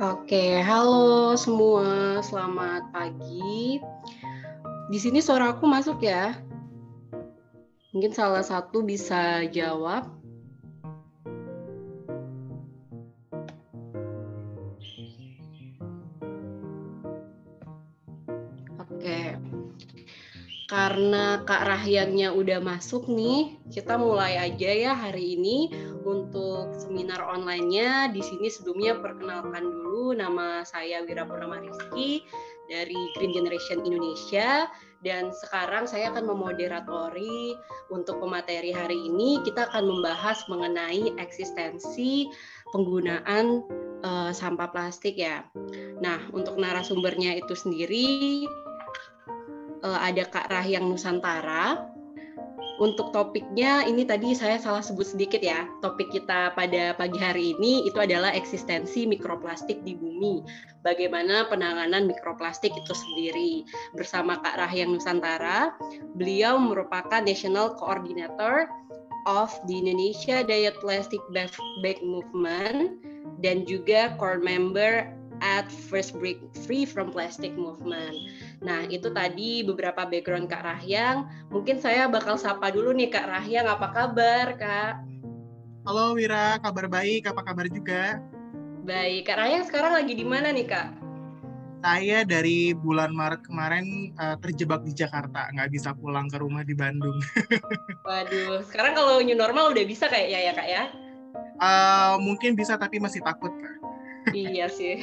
Oke, halo semua, selamat pagi. Di sini suara aku masuk ya? Mungkin salah satu bisa jawab. Oke. Karena Kak Rahyangnya udah masuk nih, kita mulai aja ya hari ini untuk seminar online-nya. Di sini sebelumnya perkenalkan dulu nama saya Wira Purnama Rizky dari Green Generation Indonesia dan sekarang saya akan memoderatori untuk pemateri hari ini kita akan membahas mengenai eksistensi penggunaan uh, sampah plastik ya. Nah, untuk narasumbernya itu sendiri uh, ada Kak Rahyang Nusantara. Untuk topiknya ini tadi saya salah sebut sedikit ya. Topik kita pada pagi hari ini itu adalah eksistensi mikroplastik di bumi. Bagaimana penanganan mikroplastik itu sendiri. Bersama Kak Rahyang Nusantara, beliau merupakan National Coordinator of the Indonesia Diet Plastic Bag Movement dan juga core member at First Break Free from Plastic Movement. Nah, itu tadi beberapa background Kak Rahyang. Mungkin saya bakal sapa dulu nih Kak Rahyang, apa kabar Kak? Halo Wira, kabar baik, apa kabar juga? Baik, Kak Rahyang sekarang lagi di mana nih Kak? Saya dari bulan Maret kemarin uh, terjebak di Jakarta, nggak bisa pulang ke rumah di Bandung. Waduh, sekarang kalau new normal udah bisa kayaknya ya Kak ya? Uh, mungkin bisa tapi masih takut Kak. iya sih.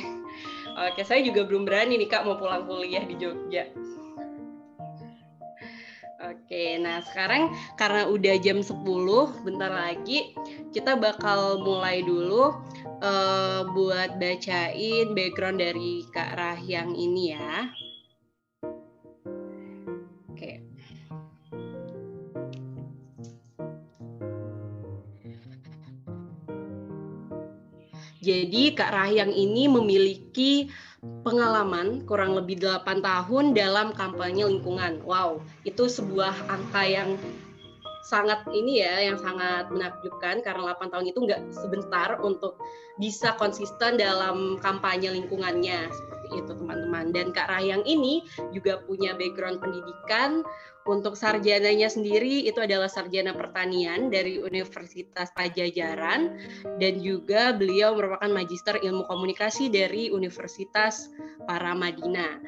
Oke, saya juga belum berani nih Kak mau pulang kuliah di Jogja. Oke, nah sekarang karena udah jam 10, bentar lagi kita bakal mulai dulu uh, buat bacain background dari Kak Rahyang ini ya. Jadi Kak Rahyang ini memiliki pengalaman kurang lebih 8 tahun dalam kampanye lingkungan. Wow, itu sebuah angka yang sangat ini ya, yang sangat menakjubkan karena 8 tahun itu nggak sebentar untuk bisa konsisten dalam kampanye lingkungannya seperti itu teman-teman. Dan Kak Rahyang ini juga punya background pendidikan untuk sarjananya sendiri itu adalah sarjana pertanian dari Universitas Pajajaran dan juga beliau merupakan magister ilmu komunikasi dari Universitas Paramadina.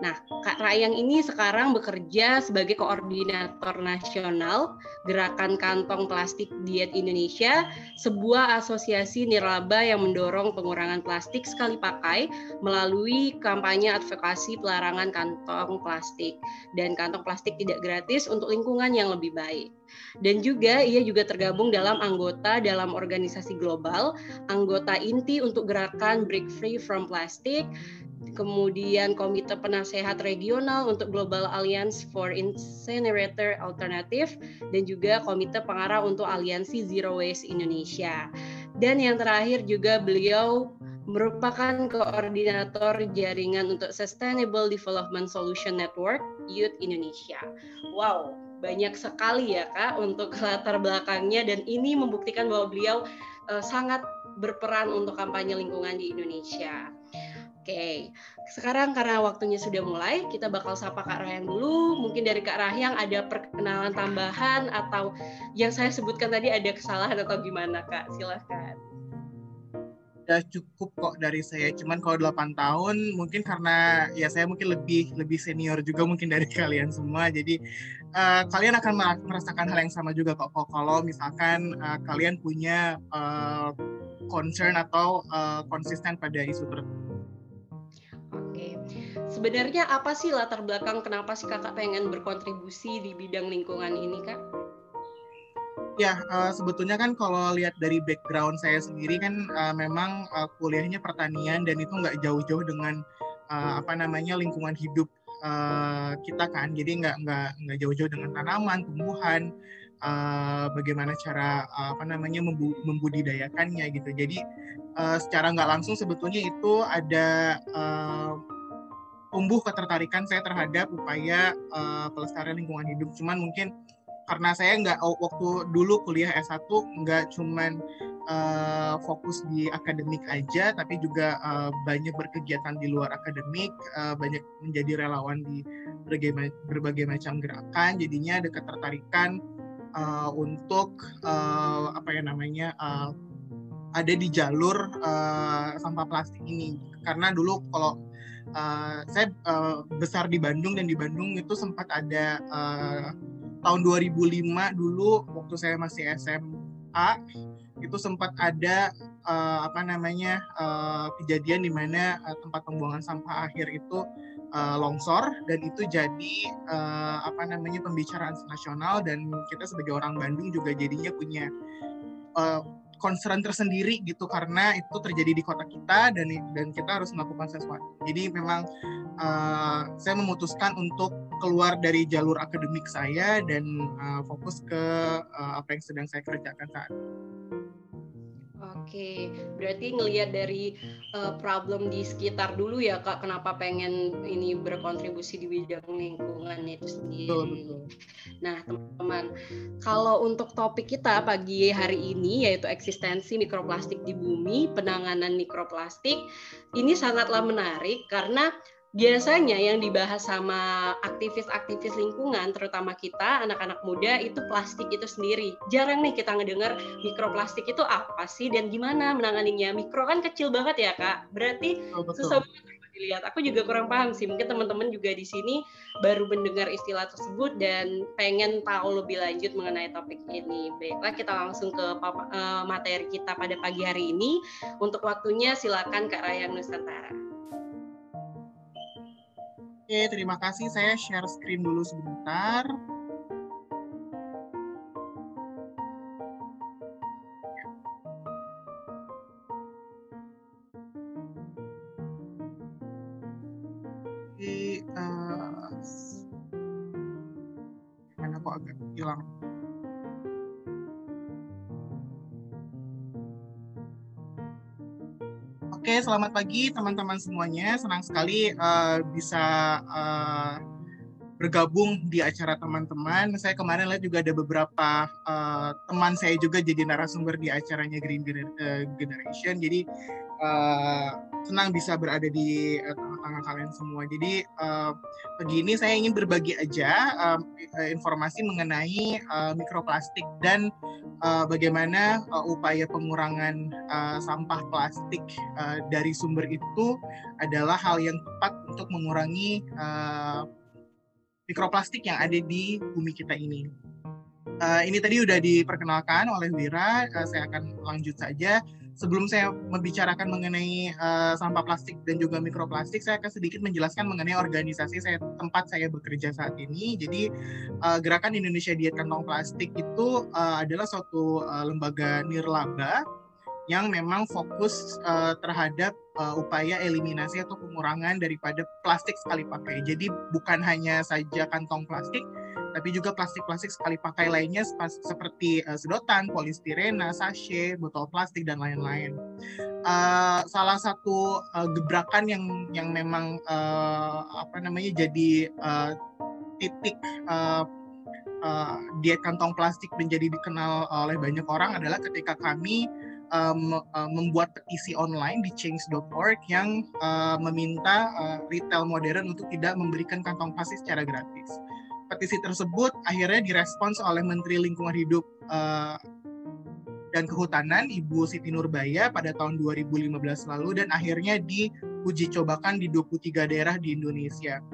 Nah, Kak Rayang ini sekarang bekerja sebagai koordinator nasional Gerakan Kantong Plastik Diet Indonesia, sebuah asosiasi nirlaba yang mendorong pengurangan plastik sekali pakai melalui kampanye advokasi pelarangan kantong plastik dan kantong plastik tidak gratis untuk lingkungan yang lebih baik. Dan juga ia juga tergabung dalam anggota dalam organisasi global, anggota inti untuk gerakan Break Free from Plastic, kemudian Komite Penasehat Regional untuk Global Alliance for Incinerator Alternative, dan juga Komite Pengarah untuk Aliansi Zero Waste Indonesia. Dan yang terakhir juga beliau merupakan koordinator jaringan untuk Sustainable Development Solution Network Youth Indonesia. Wow, banyak sekali ya Kak untuk latar belakangnya dan ini membuktikan bahwa beliau uh, sangat berperan untuk kampanye lingkungan di Indonesia. Oke, sekarang karena waktunya sudah mulai, kita bakal sapa Kak Rahyang dulu. Mungkin dari Kak Rahyang ada perkenalan tambahan atau yang saya sebutkan tadi ada kesalahan atau gimana Kak? Silahkan udah cukup kok dari saya cuman kalau 8 tahun mungkin karena ya saya mungkin lebih lebih senior juga mungkin dari kalian semua jadi uh, kalian akan merasakan hal yang sama juga kok kalau misalkan uh, kalian punya uh, concern atau uh, konsisten pada isu tertentu. Oke, sebenarnya apa sih latar belakang kenapa sih kakak pengen berkontribusi di bidang lingkungan ini kak? Ya, uh, sebetulnya kan kalau lihat dari background saya sendiri kan uh, memang uh, kuliahnya pertanian dan itu nggak jauh-jauh dengan uh, apa namanya lingkungan hidup uh, kita kan. Jadi nggak nggak nggak jauh-jauh dengan tanaman, tumbuhan, uh, bagaimana cara uh, apa namanya membudidayakannya gitu. Jadi uh, secara nggak langsung sebetulnya itu ada uh, tumbuh ketertarikan saya terhadap upaya uh, pelestarian lingkungan hidup. Cuman mungkin karena saya nggak oh, waktu dulu kuliah S1 nggak cuman uh, fokus di akademik aja, tapi juga uh, banyak berkegiatan di luar akademik, uh, banyak menjadi relawan di berbagai, berbagai macam gerakan. Jadinya ada ketertarikan uh, untuk uh, apa ya namanya uh, ada di jalur uh, sampah plastik ini. Karena dulu kalau uh, saya uh, besar di Bandung dan di Bandung itu sempat ada uh, tahun 2005 dulu waktu saya masih SMA itu sempat ada uh, apa namanya uh, kejadian di mana uh, tempat pembuangan sampah akhir itu uh, longsor dan itu jadi uh, apa namanya pembicaraan nasional dan kita sebagai orang Bandung juga jadinya punya uh, concern tersendiri gitu karena itu terjadi di kota kita dan dan kita harus melakukan sesuatu. Jadi memang uh, saya memutuskan untuk keluar dari jalur akademik saya dan uh, fokus ke uh, apa yang sedang saya kerjakan saat ini. Oke, berarti ngelihat dari uh, problem di sekitar dulu ya kak, kenapa pengen ini berkontribusi di bidang lingkungan itu sendiri. Betul, betul. Nah teman-teman, kalau untuk topik kita pagi hari ini yaitu eksistensi mikroplastik di bumi, penanganan mikroplastik, ini sangatlah menarik karena biasanya yang dibahas sama aktivis-aktivis lingkungan, terutama kita anak-anak muda itu plastik itu sendiri. Jarang nih kita ngedengar mikroplastik itu apa sih dan gimana menanganinya. Mikro kan kecil banget ya kak. Berarti oh, susah banget dilihat. Aku juga kurang paham sih. Mungkin teman-teman juga di sini baru mendengar istilah tersebut dan pengen tahu lebih lanjut mengenai topik ini. Baiklah, kita langsung ke uh, materi kita pada pagi hari ini. Untuk waktunya silakan Kak Rayang Nusantara. Oke, terima kasih. Saya share screen dulu sebentar. Selamat pagi teman-teman semuanya. Senang sekali uh, bisa uh, bergabung di acara teman-teman. Saya kemarin lihat juga ada beberapa uh, teman saya juga jadi narasumber di acaranya Green Generation. Jadi uh, senang bisa berada di tengah-tengah kalian semua. Jadi uh, pagi ini saya ingin berbagi aja uh, informasi mengenai uh, mikroplastik dan uh, bagaimana uh, upaya pengurangan uh, sampah plastik uh, dari sumber itu adalah hal yang tepat untuk mengurangi uh, mikroplastik yang ada di bumi kita ini. Uh, ini tadi sudah diperkenalkan oleh Wira, uh, saya akan lanjut saja sebelum saya membicarakan mengenai uh, sampah plastik dan juga mikroplastik, saya akan sedikit menjelaskan mengenai organisasi saya tempat saya bekerja saat ini. Jadi uh, Gerakan Indonesia Diet Kantong Plastik itu uh, adalah suatu uh, lembaga nirlaba yang memang fokus uh, terhadap uh, upaya eliminasi atau pengurangan daripada plastik sekali pakai. Jadi bukan hanya saja kantong plastik, tapi juga plastik-plastik sekali pakai lainnya seperti uh, sedotan, polistirena, sachet, botol plastik dan lain-lain. Uh, salah satu uh, gebrakan yang yang memang uh, apa namanya jadi uh, titik uh, uh, diet kantong plastik menjadi dikenal oleh banyak orang adalah ketika kami um, uh, membuat petisi online di change.org yang uh, meminta uh, retail modern untuk tidak memberikan kantong plastik secara gratis petisi tersebut akhirnya direspons oleh Menteri Lingkungan Hidup uh, dan Kehutanan Ibu Siti Nurbaya pada tahun 2015 lalu dan akhirnya diuji cobakan di 23 daerah di Indonesia.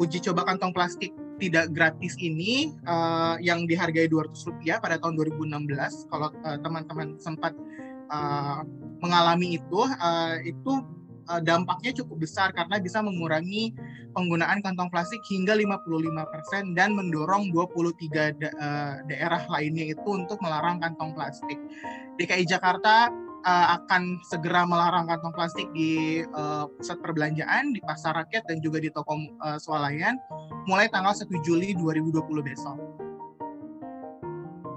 Uji coba kantong plastik tidak gratis ini uh, yang dihargai 200 rupiah pada tahun 2016 kalau uh, teman-teman sempat uh, mengalami itu uh, itu uh, dampaknya cukup besar karena bisa mengurangi penggunaan kantong plastik hingga 55% dan mendorong 23 da uh, daerah lainnya itu untuk melarang kantong plastik. DKI Jakarta uh, akan segera melarang kantong plastik di uh, pusat perbelanjaan, di pasar rakyat dan juga di toko uh, swalayan mulai tanggal 1 Juli 2020 besok.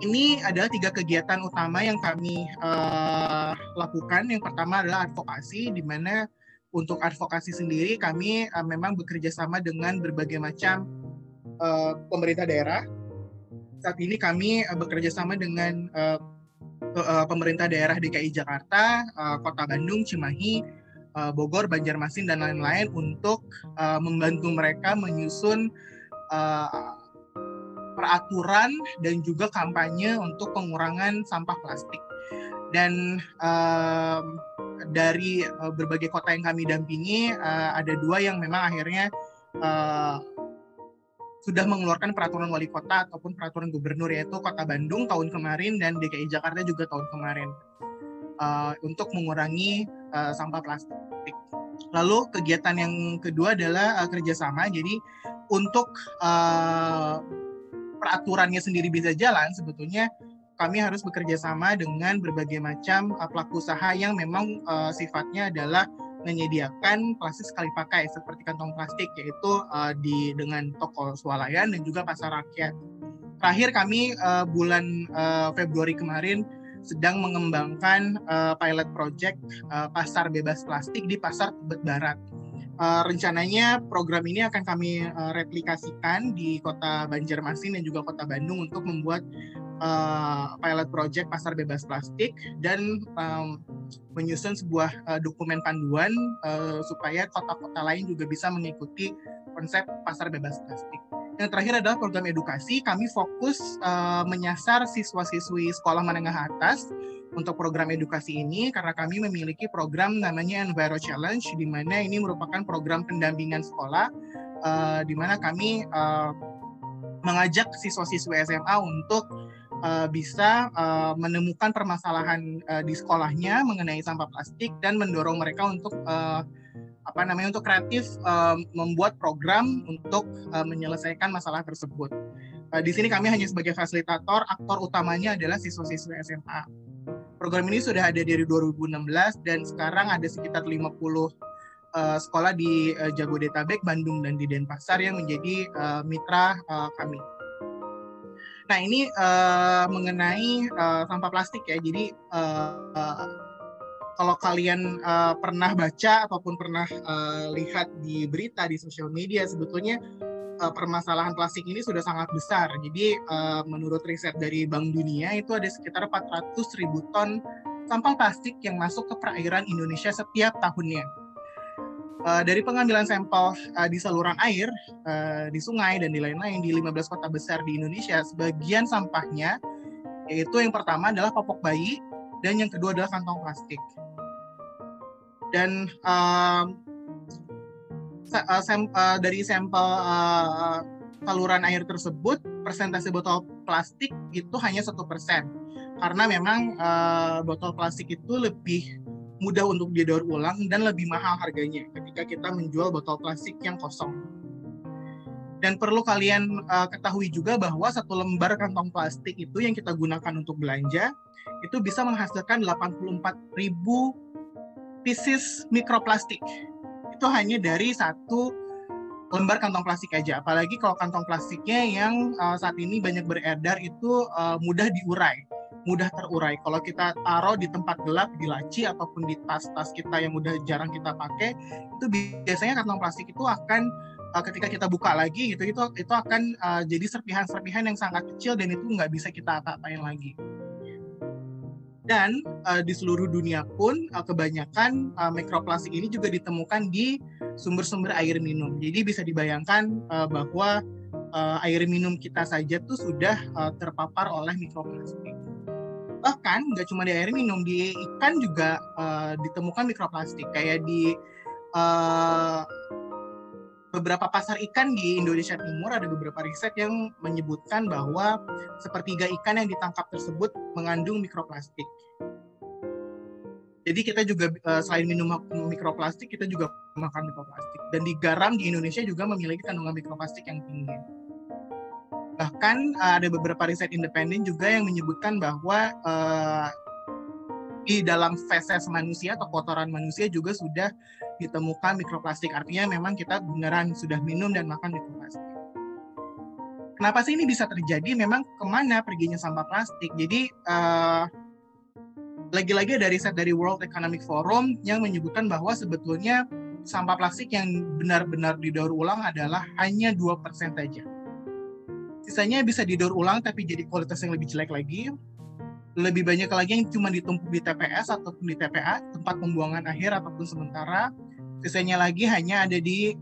Ini adalah tiga kegiatan utama yang kami uh, lakukan. Yang pertama adalah advokasi, di mana untuk advokasi sendiri kami uh, memang bekerja sama dengan berbagai macam uh, pemerintah daerah saat ini kami uh, bekerja sama dengan uh, uh, pemerintah daerah DKI Jakarta, uh, Kota Bandung, Cimahi, uh, Bogor, Banjarmasin dan lain-lain untuk uh, membantu mereka menyusun uh, peraturan dan juga kampanye untuk pengurangan sampah plastik. Dan uh, dari berbagai kota yang kami dampingi, uh, ada dua yang memang akhirnya uh, sudah mengeluarkan peraturan wali kota ataupun peraturan gubernur yaitu Kota Bandung tahun kemarin dan DKI Jakarta juga tahun kemarin uh, untuk mengurangi uh, sampah plastik. Lalu kegiatan yang kedua adalah uh, kerjasama. Jadi untuk uh, peraturannya sendiri bisa jalan, sebetulnya kami harus bekerja sama dengan berbagai macam uh, pelaku usaha yang memang uh, sifatnya adalah menyediakan plastik sekali pakai seperti kantong plastik yaitu uh, di dengan toko swalayan dan juga pasar rakyat. Terakhir kami uh, bulan uh, Februari kemarin sedang mengembangkan uh, pilot project uh, pasar bebas plastik di pasar Tebet Barat. Uh, rencananya program ini akan kami uh, replikasikan di kota Banjarmasin dan juga kota Bandung untuk membuat uh, pilot project pasar bebas plastik dan um, menyusun sebuah uh, dokumen panduan uh, supaya kota-kota lain juga bisa mengikuti konsep pasar bebas plastik. Yang terakhir adalah program edukasi. Kami fokus uh, menyasar siswa-siswi sekolah menengah atas untuk program edukasi ini karena kami memiliki program namanya Enviro Challenge di mana ini merupakan program pendampingan sekolah uh, di mana kami uh, mengajak siswa-siswi SMA untuk uh, bisa uh, menemukan permasalahan uh, di sekolahnya mengenai sampah plastik dan mendorong mereka untuk uh, apa namanya untuk kreatif uh, membuat program untuk uh, menyelesaikan masalah tersebut. Uh, di sini kami hanya sebagai fasilitator, aktor utamanya adalah siswa-siswa SMA. Program ini sudah ada dari 2016 dan sekarang ada sekitar 50 uh, sekolah di uh, Jabodetabek, Bandung dan di Denpasar yang menjadi uh, mitra uh, kami. Nah ini uh, mengenai uh, sampah plastik ya. Jadi uh, uh, kalau kalian uh, pernah baca ataupun pernah uh, lihat di berita di sosial media sebetulnya uh, permasalahan plastik ini sudah sangat besar. Jadi uh, menurut riset dari Bank Dunia itu ada sekitar 400 ribu ton sampah plastik yang masuk ke perairan Indonesia setiap tahunnya. Uh, dari pengambilan sampel uh, di saluran air, uh, di sungai dan di lain-lain di 15 kota besar di Indonesia, sebagian sampahnya yaitu yang pertama adalah popok bayi dan yang kedua adalah kantong plastik dan uh, sem uh, dari sampel uh, air tersebut persentase botol plastik itu hanya satu persen karena memang uh, botol plastik itu lebih mudah untuk didaur ulang dan lebih mahal harganya ketika kita menjual botol plastik yang kosong. Dan perlu kalian uh, ketahui juga bahwa satu lembar kantong plastik itu yang kita gunakan untuk belanja itu bisa menghasilkan 84.000 pieces mikroplastik. Itu hanya dari satu lembar kantong plastik aja. Apalagi kalau kantong plastiknya yang uh, saat ini banyak beredar itu uh, mudah diurai, mudah terurai. Kalau kita taruh di tempat gelap, di laci ataupun di tas-tas kita yang mudah jarang kita pakai, itu biasanya kantong plastik itu akan uh, ketika kita buka lagi gitu itu itu akan uh, jadi serpihan-serpihan yang sangat kecil dan itu nggak bisa kita apa-apain lagi dan uh, di seluruh dunia pun uh, kebanyakan uh, mikroplastik ini juga ditemukan di sumber-sumber air minum. Jadi bisa dibayangkan uh, bahwa uh, air minum kita saja tuh sudah uh, terpapar oleh mikroplastik. Bahkan nggak cuma di air minum, di ikan juga uh, ditemukan mikroplastik. Kayak di beberapa pasar ikan di Indonesia Timur ada beberapa riset yang menyebutkan bahwa sepertiga ikan yang ditangkap tersebut mengandung mikroplastik. Jadi kita juga eh, selain minum mikroplastik, kita juga makan mikroplastik. Dan di garam di Indonesia juga memiliki kandungan mikroplastik yang tinggi. Bahkan eh, ada beberapa riset independen juga yang menyebutkan bahwa uh, di dalam feses manusia atau kotoran manusia juga sudah ditemukan mikroplastik. Artinya memang kita beneran sudah minum dan makan mikroplastik. Kenapa sih ini bisa terjadi? Memang ke mana perginya sampah plastik? Jadi uh, lagi-lagi dari riset dari World Economic Forum yang menyebutkan bahwa sebetulnya sampah plastik yang benar-benar didaur ulang adalah hanya 2% saja. sisanya bisa didaur ulang tapi jadi kualitas yang lebih jelek lagi lebih banyak lagi yang cuma ditumpuk di TPS ataupun di TPA tempat pembuangan akhir ataupun sementara sisanya lagi hanya ada di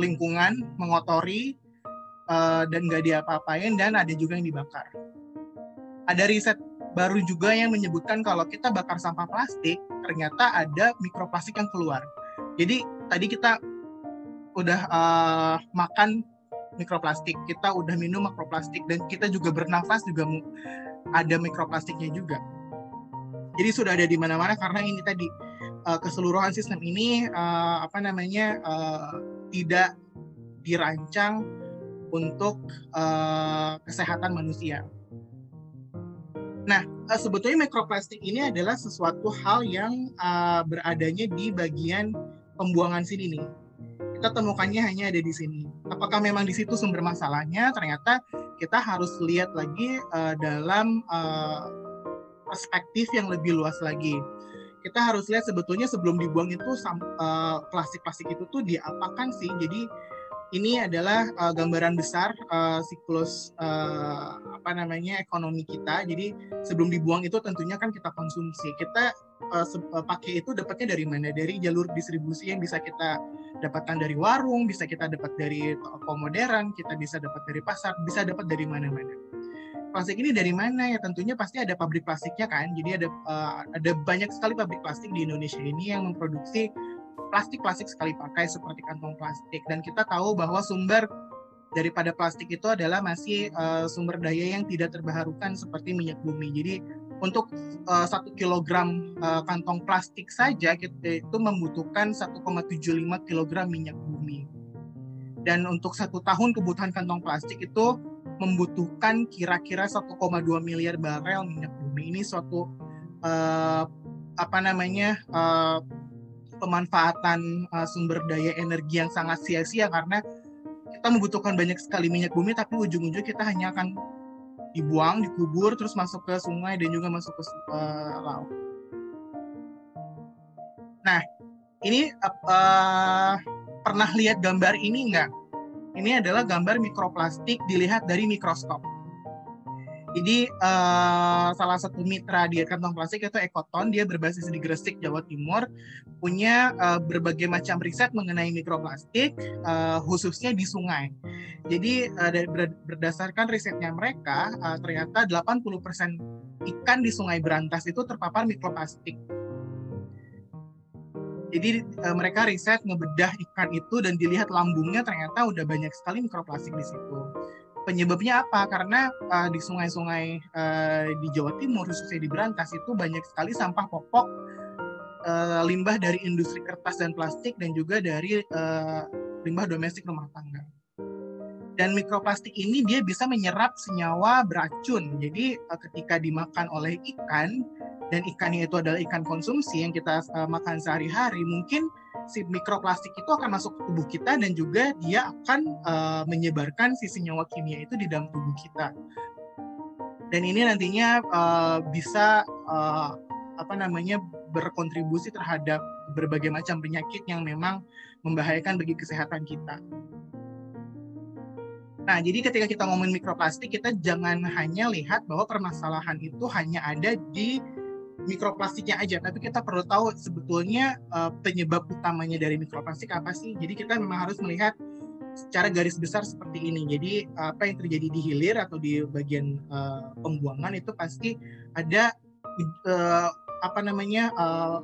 lingkungan mengotori uh, dan nggak diapa-apain dan ada juga yang dibakar ada riset baru juga yang menyebutkan kalau kita bakar sampah plastik ternyata ada mikroplastik yang keluar jadi tadi kita udah uh, makan mikroplastik kita udah minum mikroplastik dan kita juga bernafas juga ada mikroplastiknya juga. Jadi sudah ada di mana-mana karena ini tadi uh, keseluruhan sistem ini uh, apa namanya uh, tidak dirancang untuk uh, kesehatan manusia. Nah, uh, sebetulnya mikroplastik ini adalah sesuatu hal yang uh, beradanya di bagian pembuangan sini nih. Kita temukannya hanya ada di sini. Apakah memang di situ sumber masalahnya? Ternyata kita harus lihat lagi uh, dalam uh, perspektif yang lebih luas lagi. Kita harus lihat sebetulnya sebelum dibuang itu uh, plastik-plastik itu tuh diapakan sih. Jadi ini adalah uh, gambaran besar uh, siklus uh, apa namanya ekonomi kita. Jadi sebelum dibuang itu tentunya kan kita konsumsi. Kita uh, pakai itu dapatnya dari mana? Dari jalur distribusi yang bisa kita dapatkan dari warung, bisa kita dapat dari toko modern, kita bisa dapat dari pasar, bisa dapat dari mana-mana. Plastik ini dari mana ya? Tentunya pasti ada pabrik plastiknya kan. Jadi ada uh, ada banyak sekali pabrik plastik di Indonesia ini yang memproduksi plastik-plastik sekali pakai seperti kantong plastik dan kita tahu bahwa sumber daripada plastik itu adalah masih uh, sumber daya yang tidak terbarukan seperti minyak bumi. Jadi untuk uh, satu kilogram uh, kantong plastik saja kita itu membutuhkan 1,75 kilogram minyak bumi. Dan untuk satu tahun kebutuhan kantong plastik itu membutuhkan kira-kira 1,2 miliar barel minyak bumi. Ini suatu uh, apa namanya uh, pemanfaatan uh, sumber daya energi yang sangat sia-sia karena kita membutuhkan banyak sekali minyak bumi tapi ujung-ujung kita hanya akan dibuang, dikubur terus masuk ke sungai dan juga masuk ke uh, laut. Nah, ini uh, pernah lihat gambar ini enggak? Ini adalah gambar mikroplastik dilihat dari mikroskop. Jadi uh, salah satu mitra di kantong plastik itu Ekoton, dia berbasis di Gresik, Jawa Timur, punya uh, berbagai macam riset mengenai mikroplastik, uh, khususnya di sungai. Jadi uh, berdasarkan risetnya mereka, uh, ternyata 80% ikan di Sungai Berantas itu terpapar mikroplastik. Jadi uh, mereka riset ngebedah ikan itu dan dilihat lambungnya ternyata udah banyak sekali mikroplastik di situ penyebabnya apa? Karena uh, di sungai-sungai uh, di Jawa Timur, khususnya di Berantas itu banyak sekali sampah popok uh, limbah dari industri kertas dan plastik dan juga dari uh, limbah domestik rumah tangga. Dan mikroplastik ini dia bisa menyerap senyawa beracun. Jadi ketika dimakan oleh ikan dan ikannya itu adalah ikan konsumsi yang kita uh, makan sehari-hari, mungkin si mikroplastik itu akan masuk ke tubuh kita dan juga dia akan uh, menyebarkan si senyawa kimia itu di dalam tubuh kita. Dan ini nantinya uh, bisa uh, apa namanya berkontribusi terhadap berbagai macam penyakit yang memang membahayakan bagi kesehatan kita. Nah, jadi ketika kita ngomongin mikroplastik, kita jangan hanya lihat bahwa permasalahan itu hanya ada di mikroplastiknya aja, tapi kita perlu tahu sebetulnya uh, penyebab utamanya dari mikroplastik apa sih. Jadi kita memang harus melihat secara garis besar seperti ini. Jadi apa yang terjadi di hilir atau di bagian uh, pembuangan itu pasti ada uh, apa namanya uh,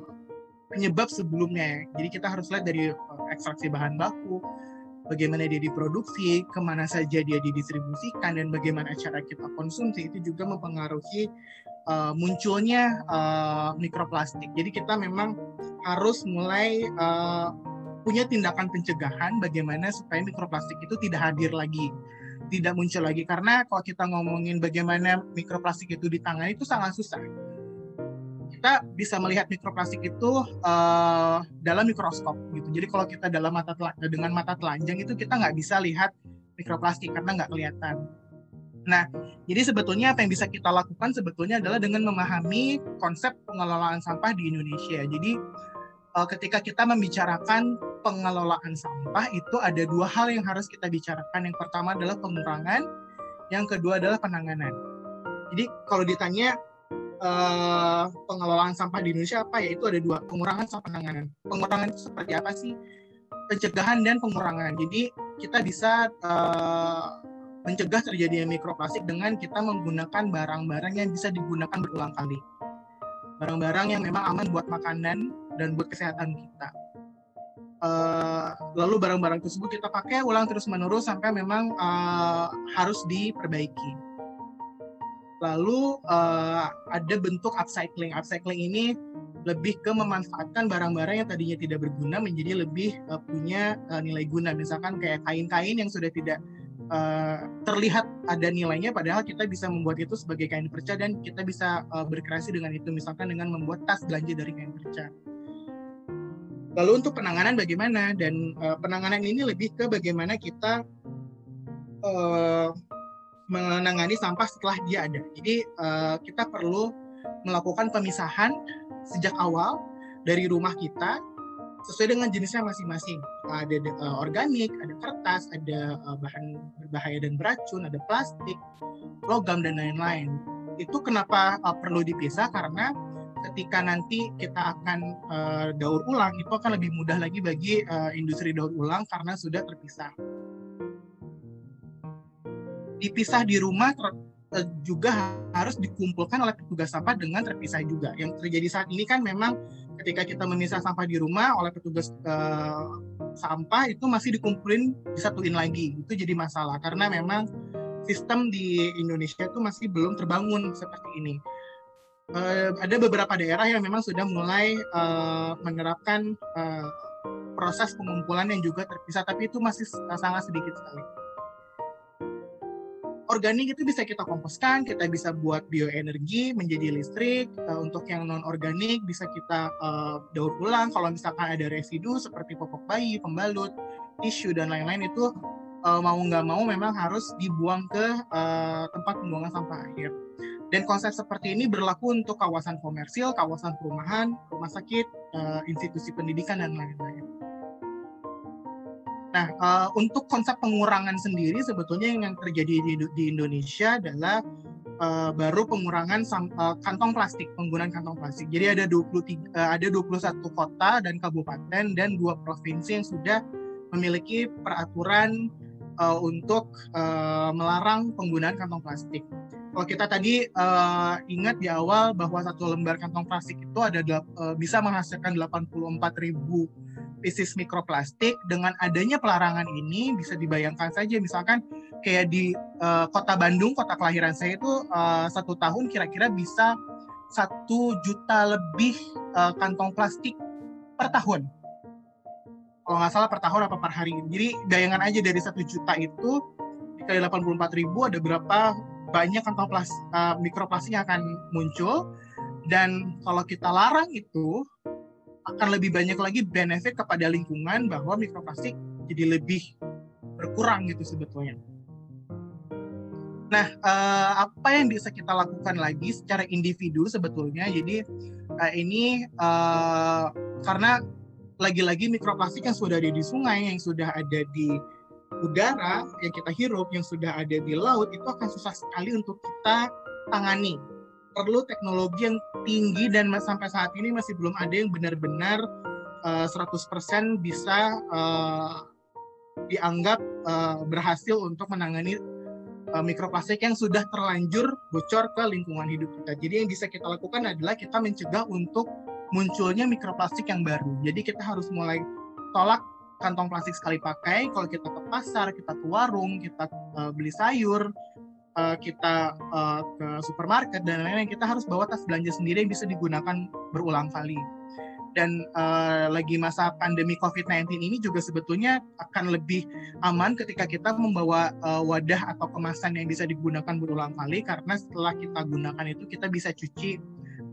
penyebab sebelumnya. Jadi kita harus lihat dari uh, ekstraksi bahan baku, bagaimana dia diproduksi, ke mana saja dia didistribusikan, dan bagaimana cara kita konsumsi itu juga mempengaruhi uh, munculnya uh, mikroplastik. Jadi kita memang harus mulai uh, punya tindakan pencegahan bagaimana supaya mikroplastik itu tidak hadir lagi, tidak muncul lagi. Karena kalau kita ngomongin bagaimana mikroplastik itu ditangani itu sangat susah. Kita bisa melihat mikroplastik itu uh, dalam mikroskop gitu. Jadi kalau kita dalam mata dengan mata telanjang itu kita nggak bisa lihat mikroplastik karena nggak kelihatan Nah, jadi sebetulnya apa yang bisa kita lakukan sebetulnya adalah dengan memahami konsep pengelolaan sampah di Indonesia. Jadi uh, ketika kita membicarakan pengelolaan sampah itu ada dua hal yang harus kita bicarakan. Yang pertama adalah pengurangan yang kedua adalah penanganan. Jadi kalau ditanya uh, pengelolaan sampah di Indonesia apa ya itu ada dua pengurangan sama penanganan. Pengurangan itu seperti apa sih? Pencegahan dan pengurangan. Jadi kita bisa uh, mencegah terjadinya mikroplastik dengan kita menggunakan barang-barang yang bisa digunakan berulang kali. Barang-barang yang memang aman buat makanan dan buat kesehatan kita. Uh, lalu barang-barang tersebut kita pakai ulang terus-menerus sampai memang uh, harus diperbaiki. Lalu uh, ada bentuk upcycling. Upcycling ini lebih ke memanfaatkan barang-barang yang tadinya tidak berguna menjadi lebih uh, punya uh, nilai guna. Misalkan kayak kain-kain yang sudah tidak uh, terlihat ada nilainya, padahal kita bisa membuat itu sebagai kain perca dan kita bisa uh, berkreasi dengan itu. Misalkan dengan membuat tas belanja dari kain perca. Lalu untuk penanganan bagaimana? Dan uh, penanganan ini lebih ke bagaimana kita uh, menangani sampah setelah dia ada. Jadi uh, kita perlu melakukan pemisahan sejak awal dari rumah kita sesuai dengan jenisnya masing-masing. Ada uh, organik, ada kertas, ada uh, bahan berbahaya dan beracun, ada plastik, logam dan lain-lain. Itu kenapa uh, perlu dipisah karena ketika nanti kita akan uh, daur ulang itu akan lebih mudah lagi bagi uh, industri daur ulang karena sudah terpisah dipisah di rumah juga harus dikumpulkan oleh petugas sampah dengan terpisah juga. Yang terjadi saat ini kan memang ketika kita memisah sampah di rumah oleh petugas uh, sampah itu masih dikumpulin disatuin lagi. Itu jadi masalah karena memang sistem di Indonesia itu masih belum terbangun seperti ini. Uh, ada beberapa daerah yang memang sudah mulai uh, menerapkan uh, proses pengumpulan yang juga terpisah, tapi itu masih sangat sedikit sekali organik itu bisa kita komposkan, kita bisa buat bioenergi menjadi listrik. Untuk yang non organik bisa kita uh, daur ulang. Kalau misalkan ada residu seperti popok bayi, pembalut, tisu dan lain-lain itu uh, mau nggak mau memang harus dibuang ke uh, tempat pembuangan sampah akhir. Dan konsep seperti ini berlaku untuk kawasan komersil, kawasan perumahan, rumah sakit, uh, institusi pendidikan dan lain-lain. Nah, uh, untuk konsep pengurangan sendiri sebetulnya yang terjadi di, di Indonesia adalah uh, baru pengurangan sam, uh, kantong plastik, penggunaan kantong plastik. Jadi ada 23 uh, ada 21 kota dan kabupaten dan dua provinsi yang sudah memiliki peraturan uh, untuk uh, melarang penggunaan kantong plastik. Kalau kita tadi uh, ingat di awal bahwa satu lembar kantong plastik itu ada uh, bisa menghasilkan 84 ribu pieces mikroplastik dengan adanya pelarangan ini bisa dibayangkan saja misalkan kayak di uh, kota Bandung kota kelahiran saya itu uh, satu tahun kira-kira bisa satu juta lebih uh, kantong plastik per tahun. Kalau nggak salah per tahun apa per hari. Jadi bayangan aja dari satu juta itu dikali 84 ribu ada berapa banyak kantong plastik uh, mikroplastik yang akan muncul. Dan kalau kita larang itu akan lebih banyak lagi benefit kepada lingkungan bahwa mikroplastik jadi lebih berkurang gitu sebetulnya. Nah, uh, apa yang bisa kita lakukan lagi secara individu sebetulnya? Jadi uh, ini uh, karena lagi-lagi mikroplastik yang sudah ada di sungai, yang sudah ada di udara yang kita hirup, yang sudah ada di laut itu akan susah sekali untuk kita tangani perlu teknologi yang tinggi dan sampai saat ini masih belum ada yang benar-benar uh, eh, 100% bisa uh, dianggap uh, berhasil untuk menangani uh, mikroplastik yang sudah terlanjur bocor ke lingkungan hidup kita. Jadi yang bisa kita lakukan adalah kita mencegah untuk munculnya mikroplastik yang baru. Jadi kita harus mulai tolak kantong plastik sekali pakai. Kalau kita ke pasar, kita ke warung, kita uh, beli sayur, uh, kita uh, ke supermarket dan lain-lain kita harus bawa tas belanja sendiri yang bisa digunakan berulang kali. Dan uh, lagi masa pandemi COVID-19 ini juga sebetulnya akan lebih aman ketika kita membawa uh, wadah atau kemasan yang bisa digunakan berulang kali karena setelah kita gunakan itu kita bisa cuci.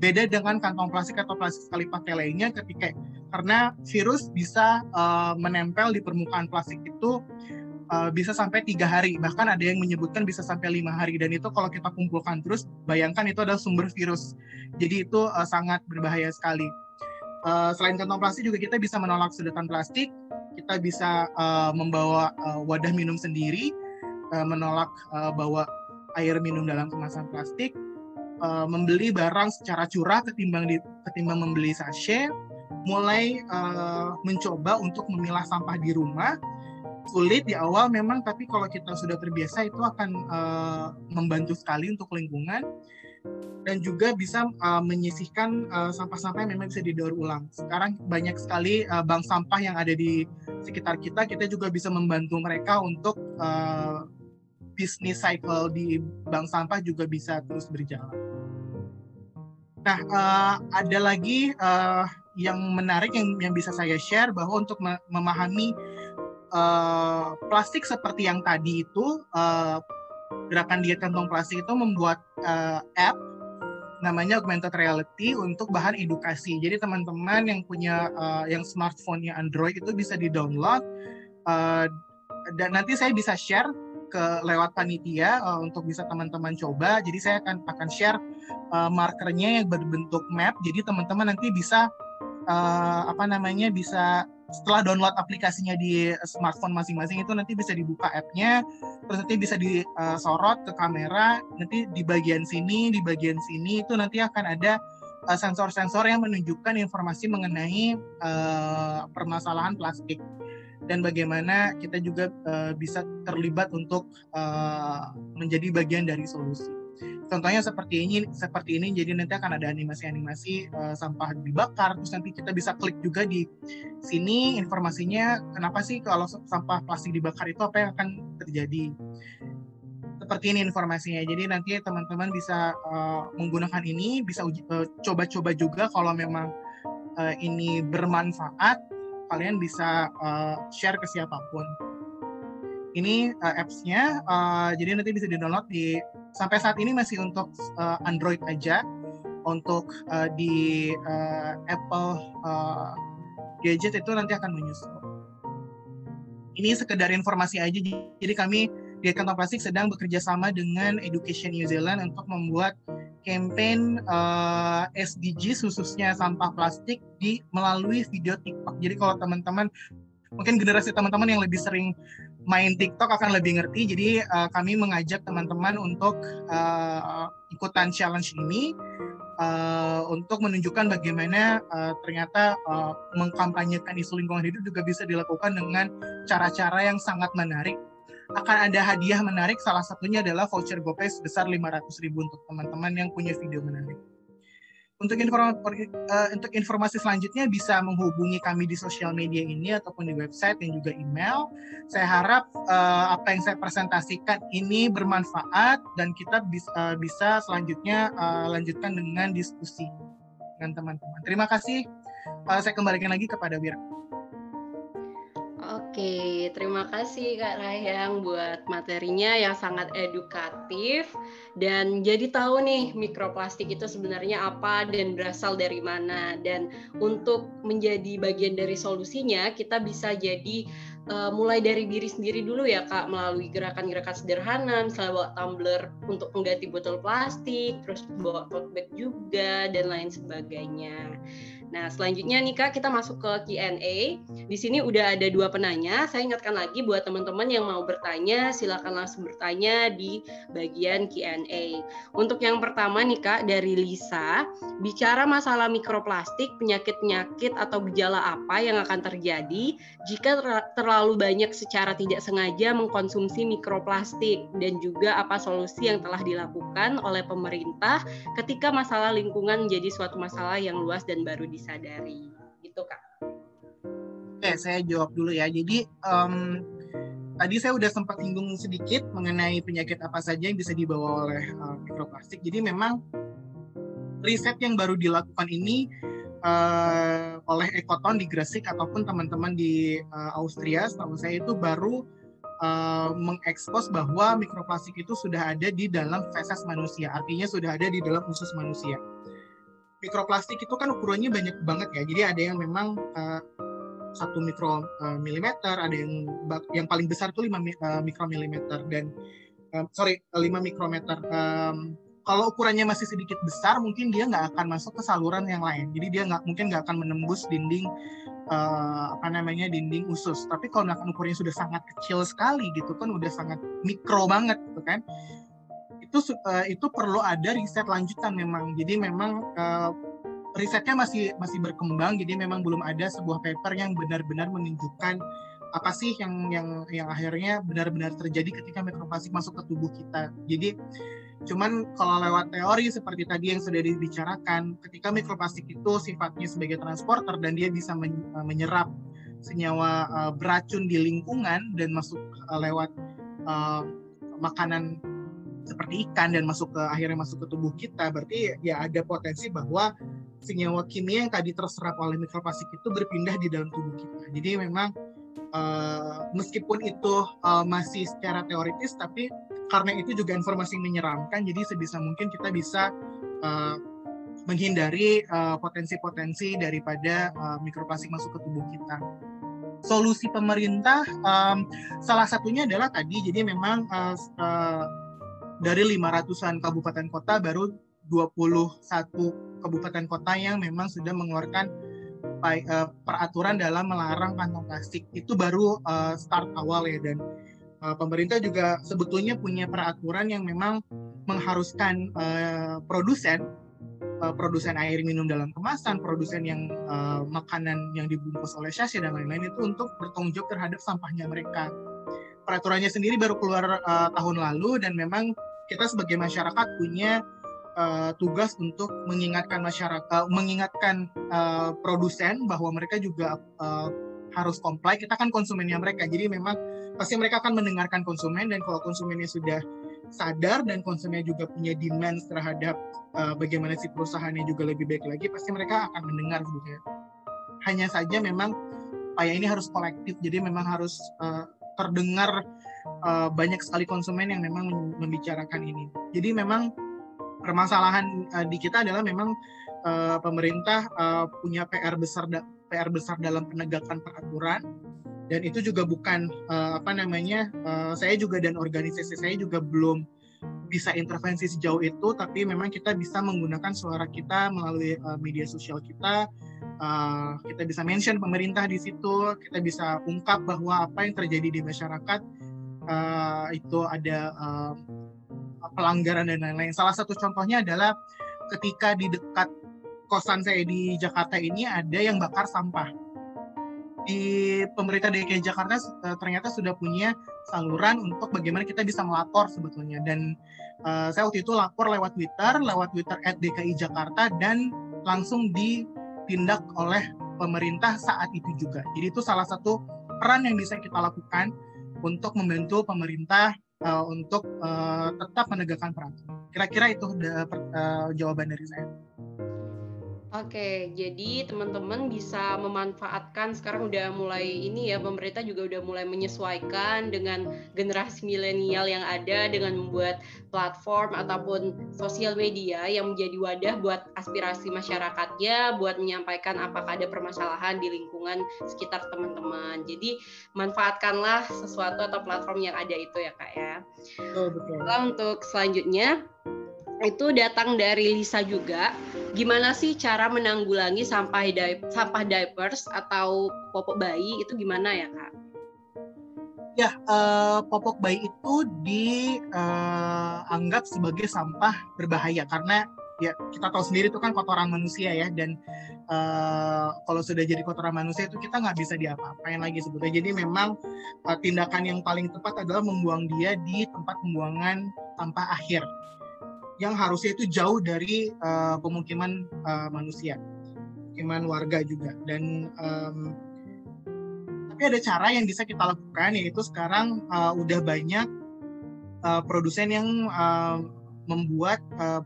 Beda dengan kantong plastik atau plastik sekali pakai lainnya ketika karena virus bisa uh, menempel di permukaan plastik itu uh, bisa sampai tiga hari. Bahkan ada yang menyebutkan bisa sampai lima hari. Dan itu kalau kita kumpulkan terus bayangkan itu adalah sumber virus. Jadi itu uh, sangat berbahaya sekali. Uh, selain kantong plastik juga kita bisa menolak sedotan plastik. Kita bisa uh, membawa uh, wadah minum sendiri. Uh, menolak uh, bawa air minum dalam kemasan plastik, uh, membeli barang secara curah ketimbang di, ketimbang membeli sachet, mulai uh, mencoba untuk memilah sampah di rumah. Sulit di awal memang, tapi kalau kita sudah terbiasa itu akan uh, membantu sekali untuk lingkungan dan juga bisa uh, menyisihkan sampah-sampah uh, yang memang bisa didaur ulang. Sekarang banyak sekali uh, bank sampah yang ada di sekitar kita, kita juga bisa membantu mereka untuk uh, bisnis cycle di bank sampah juga bisa terus berjalan. Nah, uh, ada lagi uh, yang menarik yang yang bisa saya share bahwa untuk memahami uh, plastik seperti yang tadi itu uh, gerakan diet kantong plastik itu membuat uh, app namanya augmented reality untuk bahan edukasi. Jadi teman-teman yang punya uh, yang smartphone-nya Android itu bisa di-download uh, dan nanti saya bisa share ke lewat panitia uh, untuk bisa teman-teman coba. Jadi saya akan akan share uh, markernya yang berbentuk map. Jadi teman-teman nanti bisa uh, apa namanya bisa setelah download aplikasinya di smartphone masing-masing itu nanti bisa dibuka app-nya, terus nanti bisa disorot ke kamera, nanti di bagian sini, di bagian sini itu nanti akan ada sensor-sensor yang menunjukkan informasi mengenai uh, permasalahan plastik dan bagaimana kita juga bisa terlibat untuk menjadi bagian dari solusi. Contohnya seperti ini, seperti ini. Jadi nanti akan ada animasi-animasi uh, sampah dibakar. Terus nanti kita bisa klik juga di sini informasinya. Kenapa sih kalau sampah plastik dibakar itu apa yang akan terjadi? Seperti ini informasinya. Jadi nanti teman-teman bisa uh, menggunakan ini, bisa coba-coba uh, juga kalau memang uh, ini bermanfaat kalian bisa uh, share ke siapa pun. Ini uh, apps-nya, uh, jadi nanti bisa di-download di sampai saat ini masih untuk uh, Android aja. Untuk uh, di uh, Apple uh, gadget itu nanti akan menyusul. Ini sekedar informasi aja. Jadi kami di Kantong Plastik sedang bekerja sama dengan Education New Zealand untuk membuat campaign uh, eh, SDG khususnya sampah plastik di melalui video TikTok. Jadi kalau teman-teman mungkin generasi teman-teman yang lebih sering main TikTok akan lebih ngerti. Jadi uh, kami mengajak teman-teman untuk uh, ikutan challenge ini uh, untuk menunjukkan bagaimana uh, ternyata uh, mengkampanyekan isu lingkungan hidup juga bisa dilakukan dengan cara-cara yang sangat menarik akan ada hadiah menarik. Salah satunya adalah voucher GoPay sebesar 500 ribu untuk teman-teman yang punya video menarik. Untuk uh, untuk informasi selanjutnya bisa menghubungi kami di sosial media ini ataupun di website dan juga email. Saya harap uh, apa yang saya presentasikan ini bermanfaat dan kita bisa, uh, bisa selanjutnya uh, lanjutkan dengan diskusi dengan teman-teman. Terima kasih. Uh, saya kembalikan lagi kepada Wira. Oke, terima kasih Kak Rayang buat materinya yang sangat edukatif dan jadi tahu nih mikroplastik itu sebenarnya apa dan berasal dari mana dan untuk menjadi bagian dari solusinya kita bisa jadi uh, mulai dari diri sendiri dulu ya Kak melalui gerakan-gerakan sederhana misalnya bawa tumbler untuk mengganti botol plastik, terus bawa tote bag juga dan lain sebagainya. Nah, selanjutnya nih Kak, kita masuk ke Q&A. Di sini udah ada dua penanya. Saya ingatkan lagi buat teman-teman yang mau bertanya, silakan langsung bertanya di bagian Q&A. Untuk yang pertama nih Kak, dari Lisa, bicara masalah mikroplastik, penyakit-penyakit atau gejala apa yang akan terjadi jika terlalu banyak secara tidak sengaja mengkonsumsi mikroplastik dan juga apa solusi yang telah dilakukan oleh pemerintah ketika masalah lingkungan menjadi suatu masalah yang luas dan baru di disadari gitu kak. Oke saya jawab dulu ya. Jadi um, tadi saya udah sempat singgung sedikit mengenai penyakit apa saja yang bisa dibawa oleh uh, mikroplastik. Jadi memang riset yang baru dilakukan ini uh, oleh Ekoton di Gresik ataupun teman-teman di uh, Austria setahu saya itu baru uh, mengekspos bahwa mikroplastik itu sudah ada di dalam feses manusia. Artinya sudah ada di dalam usus manusia mikroplastik itu kan ukurannya banyak banget ya. Jadi ada yang memang uh, satu mikro uh, milimeter, ada yang yang paling besar itu 5 uh, mikromilimeter dan uh, sorry 5 mikrometer. Um, kalau ukurannya masih sedikit besar, mungkin dia nggak akan masuk ke saluran yang lain. Jadi dia nggak mungkin nggak akan menembus dinding uh, apa namanya dinding usus. Tapi kalau misalkan ukurannya sudah sangat kecil sekali gitu kan, udah sangat mikro banget gitu kan itu uh, itu perlu ada riset lanjutan memang. Jadi memang uh, risetnya masih masih berkembang. Jadi memang belum ada sebuah paper yang benar-benar menunjukkan apa sih yang yang yang akhirnya benar-benar terjadi ketika mikroplastik masuk ke tubuh kita. Jadi cuman kalau lewat teori seperti tadi yang sudah dibicarakan, ketika mikroplastik itu sifatnya sebagai transporter dan dia bisa eh, menyerap senyawa uh, beracun di lingkungan dan masuk uh, lewat uh, makanan seperti ikan dan masuk ke akhirnya masuk ke tubuh kita berarti ya ada potensi bahwa senyawa kimia yang tadi terserap oleh mikroplastik itu berpindah di dalam tubuh kita. Jadi memang uh, meskipun itu uh, masih secara teoritis tapi karena itu juga informasi menyeramkan jadi sebisa mungkin kita bisa uh, menghindari potensi-potensi uh, daripada uh, mikroplastik masuk ke tubuh kita solusi pemerintah um, salah satunya adalah tadi jadi memang uh, uh, dari 500-an kabupaten kota baru 21 kabupaten kota yang memang sudah mengeluarkan uh, peraturan dalam melarang kantong plastik itu baru uh, start awal ya dan uh, pemerintah juga sebetulnya punya peraturan yang memang mengharuskan produsen produsen air minum dalam kemasan, produsen yang makanan yang dibungkus oleh sachet dan lain-lain itu untuk bertanggung jawab terhadap sampahnya mereka. Peraturannya sendiri baru keluar uh, tahun lalu dan memang kita sebagai masyarakat punya uh, tugas untuk mengingatkan masyarakat, mengingatkan uh, produsen bahwa mereka juga uh, harus comply. Kita kan konsumennya mereka, jadi memang pasti mereka akan mendengarkan konsumen dan kalau konsumennya sudah sadar dan konsumennya juga punya demand terhadap uh, bagaimana si perusahaannya juga lebih baik lagi, pasti mereka akan mendengar sebetulnya. Hanya saja memang upaya ini harus kolektif, jadi memang harus uh, terdengar uh, banyak sekali konsumen yang memang membicarakan ini. Jadi memang permasalahan uh, di kita adalah memang uh, pemerintah uh, punya PR besar PR besar dalam penegakan peraturan dan itu juga bukan uh, apa namanya uh, saya juga dan organisasi saya juga belum bisa intervensi sejauh itu tapi memang kita bisa menggunakan suara kita melalui uh, media sosial kita uh, kita bisa mention pemerintah di situ kita bisa ungkap bahwa apa yang terjadi di masyarakat uh, itu ada uh, pelanggaran dan lain-lain. Salah satu contohnya adalah ketika di dekat kosan saya di Jakarta ini ada yang bakar sampah. Di pemerintah DKI Jakarta uh, ternyata sudah punya saluran untuk bagaimana kita bisa melapor sebetulnya. Dan uh, saya waktu itu lapor lewat Twitter, lewat Twitter at DKI Jakarta dan langsung ditindak oleh pemerintah saat itu juga. Jadi itu salah satu peran yang bisa kita lakukan untuk membantu pemerintah uh, untuk uh, tetap menegakkan peraturan. Kira-kira itu uh, jawaban dari saya. Oke, jadi teman-teman bisa memanfaatkan sekarang udah mulai ini ya pemerintah juga udah mulai menyesuaikan dengan generasi milenial yang ada dengan membuat platform ataupun sosial media yang menjadi wadah buat aspirasi masyarakatnya, buat menyampaikan apakah ada permasalahan di lingkungan sekitar teman-teman. Jadi manfaatkanlah sesuatu atau platform yang ada itu ya kak ya. Betul betul. Nah, untuk selanjutnya itu datang dari Lisa juga. Gimana sih cara menanggulangi sampah di sampah diapers atau popok bayi itu gimana ya kak? Ya, uh, popok bayi itu dianggap uh, sebagai sampah berbahaya karena ya kita tahu sendiri itu kan kotoran manusia ya dan uh, kalau sudah jadi kotoran manusia itu kita nggak bisa diapa-apain lagi sebetulnya. Jadi memang uh, tindakan yang paling tepat adalah membuang dia di tempat pembuangan sampah akhir yang harusnya itu jauh dari uh, pemukiman uh, manusia, pemukiman warga juga. Dan um, tapi ada cara yang bisa kita lakukan yaitu sekarang uh, udah banyak uh, produsen yang uh, membuat uh,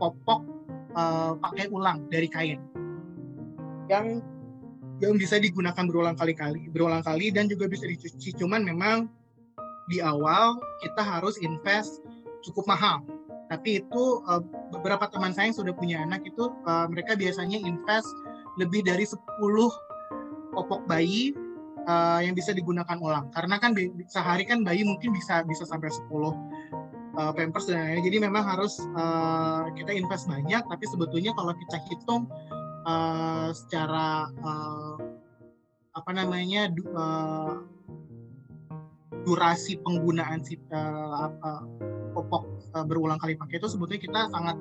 popok uh, pakai ulang dari kain yang yang bisa digunakan berulang kali-kali, berulang kali dan juga bisa dicuci. Cuman memang di awal kita harus invest cukup mahal tapi itu uh, beberapa teman saya yang sudah punya anak itu uh, mereka biasanya invest lebih dari 10 popok bayi uh, yang bisa digunakan ulang. Karena kan sehari kan bayi mungkin bisa bisa sampai 10 uh, pampers dan lain jadi memang harus uh, kita invest banyak tapi sebetulnya kalau kita hitung uh, secara uh, apa namanya uh, durasi penggunaan si uh, uh, popok uh, berulang kali pakai itu sebetulnya kita sangat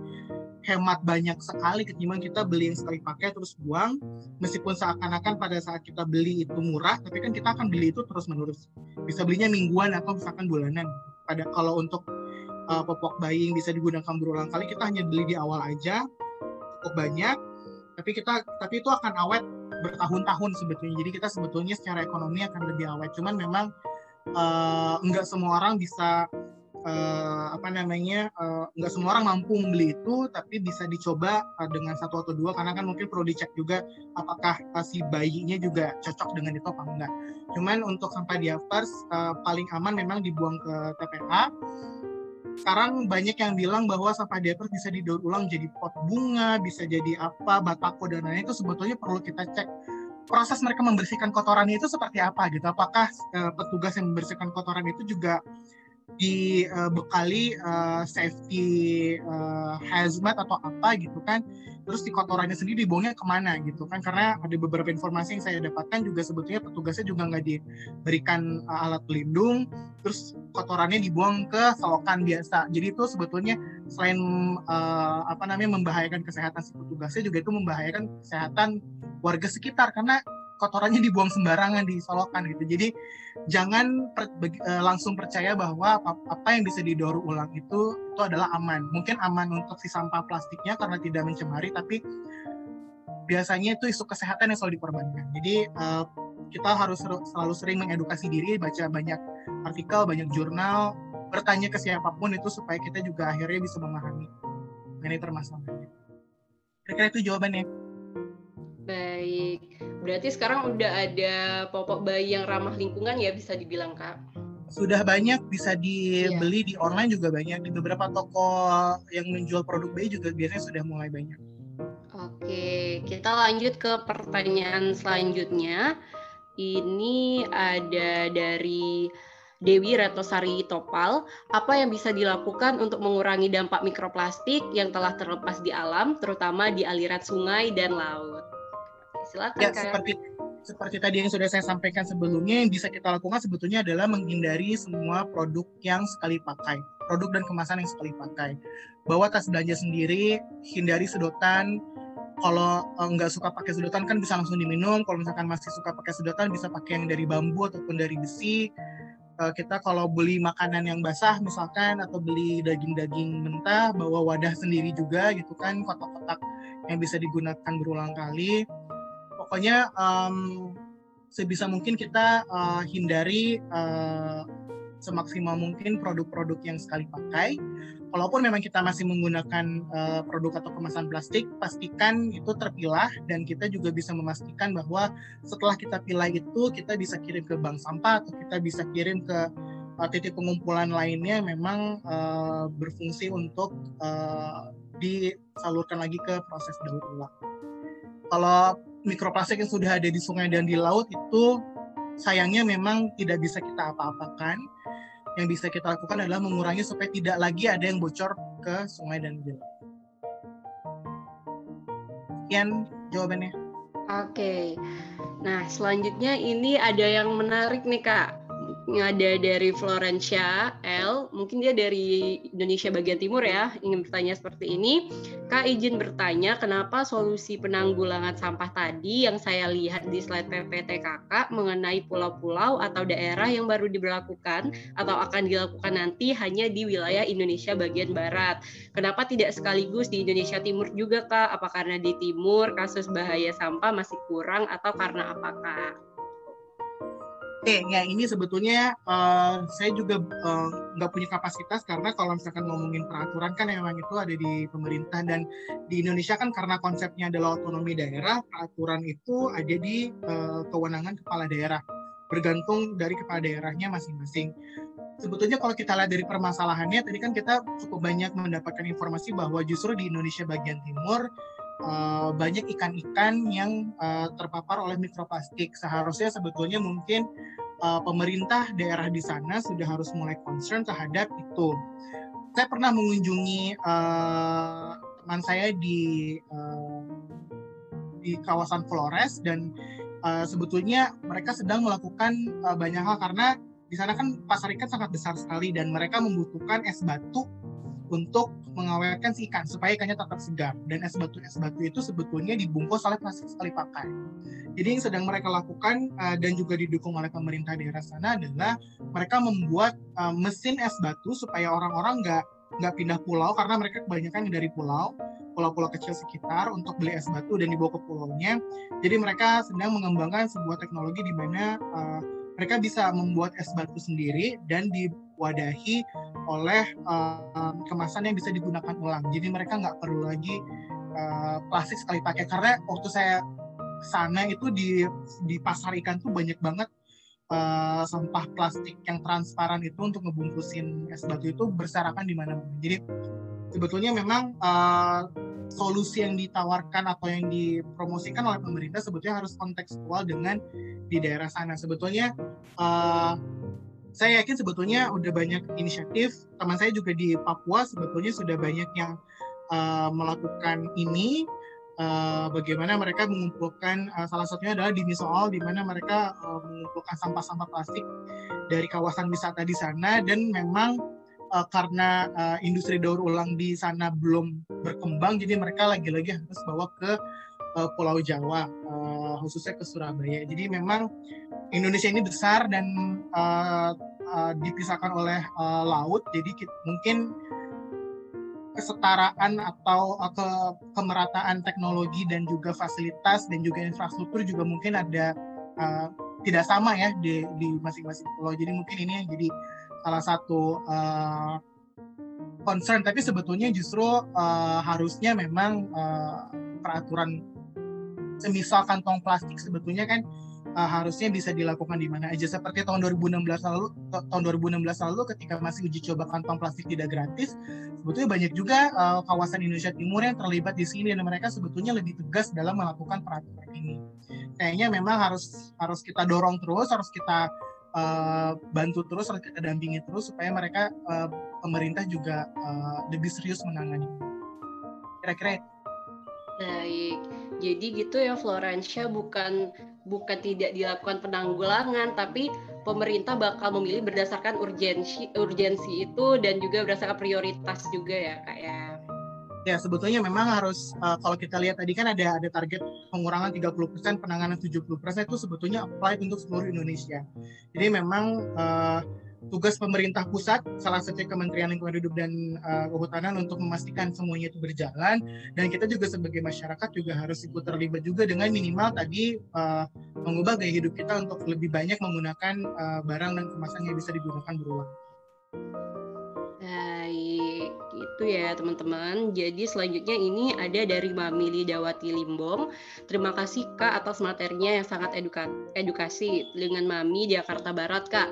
hemat banyak sekali ketimbang kita beli yang sekali pakai terus buang. Meskipun seakan-akan pada saat kita beli itu murah tapi kan kita akan beli itu terus menerus bisa belinya mingguan atau misalkan bulanan. Pada kalau untuk uh, popok bayi yang bisa digunakan berulang kali kita hanya beli di awal aja. Cukup banyak tapi kita tapi itu akan awet bertahun-tahun sebetulnya. Jadi kita sebetulnya secara ekonomi akan lebih awet. Cuman memang uh, nggak semua orang bisa uh, apa namanya uh, nggak semua orang mampu membeli itu tapi bisa dicoba uh, dengan satu atau dua karena kan mungkin perlu dicek juga apakah uh, si bayinya juga cocok dengan itu apa enggak. Cuman untuk sampah diapers uh, paling aman memang dibuang ke TPA sekarang banyak yang bilang bahwa sampah diapers bisa didaur ulang jadi pot bunga, bisa jadi apa, batako dan lain-lain itu sebetulnya perlu kita cek proses mereka membersihkan kotorannya itu seperti apa gitu. Apakah uh, petugas yang membersihkan kotoran itu juga dibekali uh, safety uh, hazmat atau apa gitu kan. Terus di kotorannya sendiri dibuangnya ke mana gitu kan. Karena ada beberapa informasi yang saya dapatkan juga sebetulnya petugasnya juga nggak diberikan uh, alat pelindung. Terus kotorannya dibuang ke selokan biasa. Jadi itu sebetulnya selain uh, apa namanya membahayakan kesehatan si petugasnya juga itu membahayakan kesehatan warga sekitar. Karena kotorannya dibuang sembarangan di solokan gitu. Jadi jangan per, uh, langsung percaya bahwa apa, apa yang bisa didaur ulang itu itu adalah aman. Mungkin aman untuk si sampah plastiknya karena tidak mencemari, tapi biasanya itu isu kesehatan yang selalu dikorbankan. Jadi uh, kita harus selalu sering mengedukasi diri, baca banyak artikel, banyak jurnal, bertanya ke siapa pun itu supaya kita juga akhirnya bisa memahami mengenai permasalahannya. Kira-kira itu jawabannya. Baik. Berarti sekarang udah ada popok bayi yang ramah lingkungan ya bisa dibilang Kak? Sudah banyak bisa dibeli iya. di online juga banyak di beberapa toko yang menjual produk bayi juga biasanya sudah mulai banyak. Oke, kita lanjut ke pertanyaan selanjutnya. Ini ada dari Dewi Retosari Topal, apa yang bisa dilakukan untuk mengurangi dampak mikroplastik yang telah terlepas di alam, terutama di aliran sungai dan laut? Silakan. Ya, seperti seperti tadi yang sudah saya sampaikan sebelumnya, yang bisa kita lakukan sebetulnya adalah menghindari semua produk yang sekali pakai, produk dan kemasan yang sekali pakai. Bawa tas belanja sendiri, hindari sedotan. Kalau eh, nggak suka pakai sedotan kan bisa langsung diminum. Kalau misalkan masih suka pakai sedotan bisa pakai yang dari bambu ataupun dari besi. Eh, kita kalau beli makanan yang basah misalkan atau beli daging-daging mentah bawa wadah sendiri juga gitu kan kotak-kotak yang bisa digunakan berulang kali pokoknya um, sebisa mungkin kita uh, hindari uh, semaksimal mungkin produk-produk yang sekali pakai. Kalaupun memang kita masih menggunakan uh, produk atau kemasan plastik, pastikan itu terpilah dan kita juga bisa memastikan bahwa setelah kita pilah itu kita bisa kirim ke bank sampah atau kita bisa kirim ke uh, titik pengumpulan lainnya memang uh, berfungsi untuk uh, disalurkan lagi ke proses daur ulang. Kalau mikroplastik yang sudah ada di sungai dan di laut itu sayangnya memang tidak bisa kita apa-apakan. Yang bisa kita lakukan adalah mengurangi supaya tidak lagi ada yang bocor ke sungai dan di laut. Sekian jawabannya. Oke. Nah, selanjutnya ini ada yang menarik nih Kak ada dari Florencia L, mungkin dia dari Indonesia bagian timur ya, ingin bertanya seperti ini. Kak izin bertanya, kenapa solusi penanggulangan sampah tadi yang saya lihat di slide PPT kakak mengenai pulau-pulau atau daerah yang baru diberlakukan atau akan dilakukan nanti hanya di wilayah Indonesia bagian barat. Kenapa tidak sekaligus di Indonesia timur juga kak? Apa karena di timur kasus bahaya sampah masih kurang atau karena apa kak? Oke, ya ini sebetulnya uh, saya juga eh, nggak uh, punya kapasitas karena kalau misalkan ngomongin peraturan kan memang itu ada di pemerintah dan di Indonesia kan karena konsepnya adalah otonomi daerah, peraturan itu ada di uh, kewenangan kepala daerah, bergantung dari kepala daerahnya masing-masing. Sebetulnya kalau kita lihat dari permasalahannya, tadi kan kita cukup banyak mendapatkan informasi bahwa justru di Indonesia bagian timur uh, banyak ikan-ikan yang uh, terpapar oleh mikroplastik. Seharusnya sebetulnya mungkin uh, pemerintah daerah di sana sudah harus mulai concern terhadap itu. Saya pernah mengunjungi uh, teman saya di uh, di kawasan Flores dan uh, sebetulnya mereka sedang melakukan uh, banyak hal karena di sana kan pasar ikan sangat besar sekali dan mereka membutuhkan es batu untuk mengawetkan si ikan supaya ikannya tetap segar dan es batu es batu itu sebetulnya dibungkus oleh plastik sekali pakai. Jadi yang sedang mereka lakukan uh, dan juga didukung oleh pemerintah daerah sana adalah mereka membuat uh, mesin es batu supaya orang-orang nggak nggak pindah pulau karena mereka kebanyakan dari pulau pulau-pulau kecil sekitar untuk beli es batu dan dibawa ke pulaunya. Jadi mereka sedang mengembangkan sebuah teknologi di mana uh, mereka bisa membuat es batu sendiri dan diwadahi oleh uh, kemasan yang bisa digunakan ulang. Jadi mereka nggak perlu lagi uh, plastik sekali pakai karena waktu saya sana itu di di pasar ikan tuh banyak banget uh, sampah plastik yang transparan itu untuk ngebungkusin es batu itu berserakan di mana-mana. Jadi sebetulnya memang uh, solusi yang ditawarkan atau yang dipromosikan oleh pemerintah sebetulnya harus kontekstual dengan di daerah sana. Sebetulnya uh, saya yakin sebetulnya udah banyak inisiatif. Teman saya juga di Papua sebetulnya sudah banyak yang uh, melakukan ini. Uh, bagaimana mereka mengumpulkan uh, salah satunya adalah di Misoal di mana mereka uh, mengumpulkan sampah-sampah plastik dari kawasan wisata di sana. Dan memang uh, karena uh, industri daur ulang di sana belum berkembang jadi mereka lagi-lagi harus bawa ke uh, Pulau Jawa. Uh, khususnya ke Surabaya jadi memang Indonesia ini besar dan uh, uh, dipisahkan oleh uh, laut, jadi kita, mungkin kesetaraan atau uh, ke kemerataan teknologi dan juga fasilitas dan juga infrastruktur juga mungkin ada uh, tidak sama ya di masing-masing pulau. Jadi mungkin ini yang jadi salah satu uh, concern. Tapi sebetulnya justru uh, harusnya memang uh, peraturan semisal kantong plastik sebetulnya kan uh, harusnya bisa dilakukan di mana aja. Seperti tahun 2016 lalu tahun 2016 lalu ketika masih uji coba kantong plastik tidak gratis sebetulnya banyak juga uh, kawasan Indonesia Timur yang terlibat di sini dan mereka sebetulnya lebih tegas dalam melakukan peraturan ini. Kayaknya memang harus harus kita dorong terus harus kita uh, bantu terus dampingi terus supaya mereka uh, pemerintah juga uh, lebih serius menangani. Kira-kira baik jadi gitu ya Florencia bukan bukan tidak dilakukan penanggulangan tapi pemerintah bakal memilih berdasarkan urgensi urgensi itu dan juga berdasarkan prioritas juga ya kak ya. Ya sebetulnya memang harus uh, kalau kita lihat tadi kan ada ada target pengurangan 30% penanganan 70% itu sebetulnya apply untuk seluruh Indonesia. Jadi memang uh, tugas pemerintah pusat, salah satu Kementerian Lingkungan Hidup dan uh, Kehutanan untuk memastikan semuanya itu berjalan. Dan kita juga sebagai masyarakat juga harus ikut terlibat juga dengan minimal tadi uh, mengubah gaya hidup kita untuk lebih banyak menggunakan uh, barang dan kemasan yang bisa digunakan berulang. Baik, itu ya teman-teman. Jadi selanjutnya ini ada dari Mami Lidawati Limbong. Terima kasih Kak atas materinya yang sangat eduka edukasi dengan Mami Jakarta Barat Kak.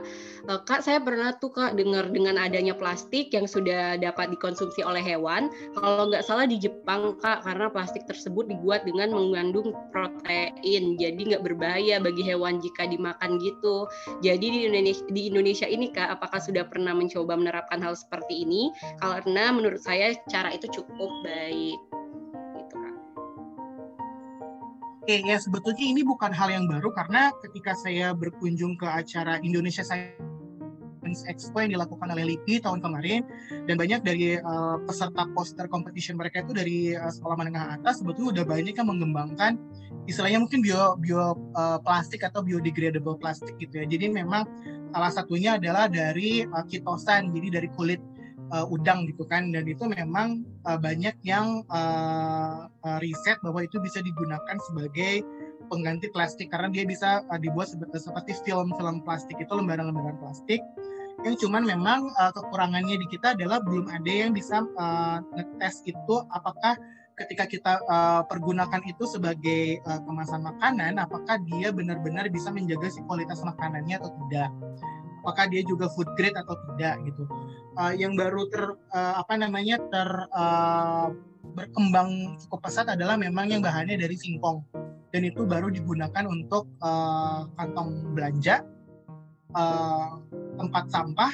Uh, Kak saya pernah tuh Kak dengar dengan adanya plastik yang sudah dapat dikonsumsi oleh hewan. Kalau nggak salah di Jepang Kak karena plastik tersebut dibuat dengan mengandung protein. Jadi nggak berbahaya bagi hewan jika dimakan gitu. Jadi di Indonesia, di Indonesia ini Kak apakah sudah pernah mencoba menerapkan hal seperti ini karena menurut saya cara itu cukup baik gitu kan. Oke ya sebetulnya ini bukan hal yang baru karena ketika saya berkunjung ke acara Indonesia Science Expo yang dilakukan oleh LIPI tahun kemarin dan banyak dari uh, peserta poster competition mereka itu dari uh, sekolah menengah atas sebetulnya udah banyak yang mengembangkan istilahnya mungkin bio bio uh, plastik atau biodegradable plastik gitu ya. Jadi memang salah satunya adalah dari uh, kitosan jadi dari kulit uh, udang gitu kan dan itu memang uh, banyak yang uh, uh, riset bahwa itu bisa digunakan sebagai pengganti plastik karena dia bisa uh, dibuat seperti film-film plastik itu lembaran-lembaran plastik yang cuman memang uh, kekurangannya di kita adalah belum ada yang bisa uh, ngetes itu apakah ketika kita uh, pergunakan itu sebagai uh, kemasan makanan, apakah dia benar-benar bisa menjaga si kualitas makanannya atau tidak? Apakah dia juga food grade atau tidak gitu? Uh, yang baru ter uh, apa namanya ter uh, berkembang cukup pesat adalah memang yang bahannya dari singkong dan itu baru digunakan untuk uh, kantong belanja, uh, tempat sampah,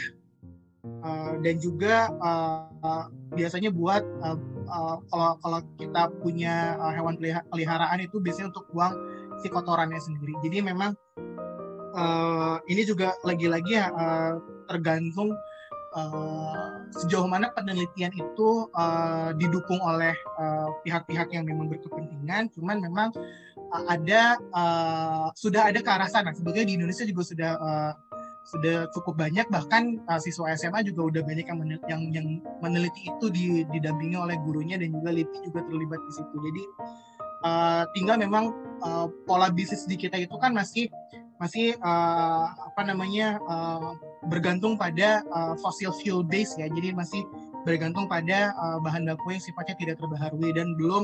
uh, dan juga uh, biasanya buat uh, uh, kalau kalau kita punya uh, hewan peliharaan itu biasanya untuk buang si kotorannya sendiri. Jadi memang uh, ini juga lagi-lagi uh, tergantung uh, sejauh mana penelitian itu uh, didukung oleh pihak-pihak uh, yang memang berkepentingan. Cuman memang uh, ada uh, sudah ada ke arah sana. Sebetulnya di Indonesia juga sudah uh, sudah cukup banyak bahkan uh, siswa SMA juga udah banyak yang meneliti, yang, yang meneliti itu didampingi oleh gurunya dan juga LIPI juga terlibat di situ. Jadi uh, tinggal memang uh, pola bisnis di kita itu kan masih masih uh, apa namanya uh, bergantung pada uh, fossil fuel base ya. Jadi masih bergantung pada uh, bahan baku yang sifatnya tidak terbaharui dan belum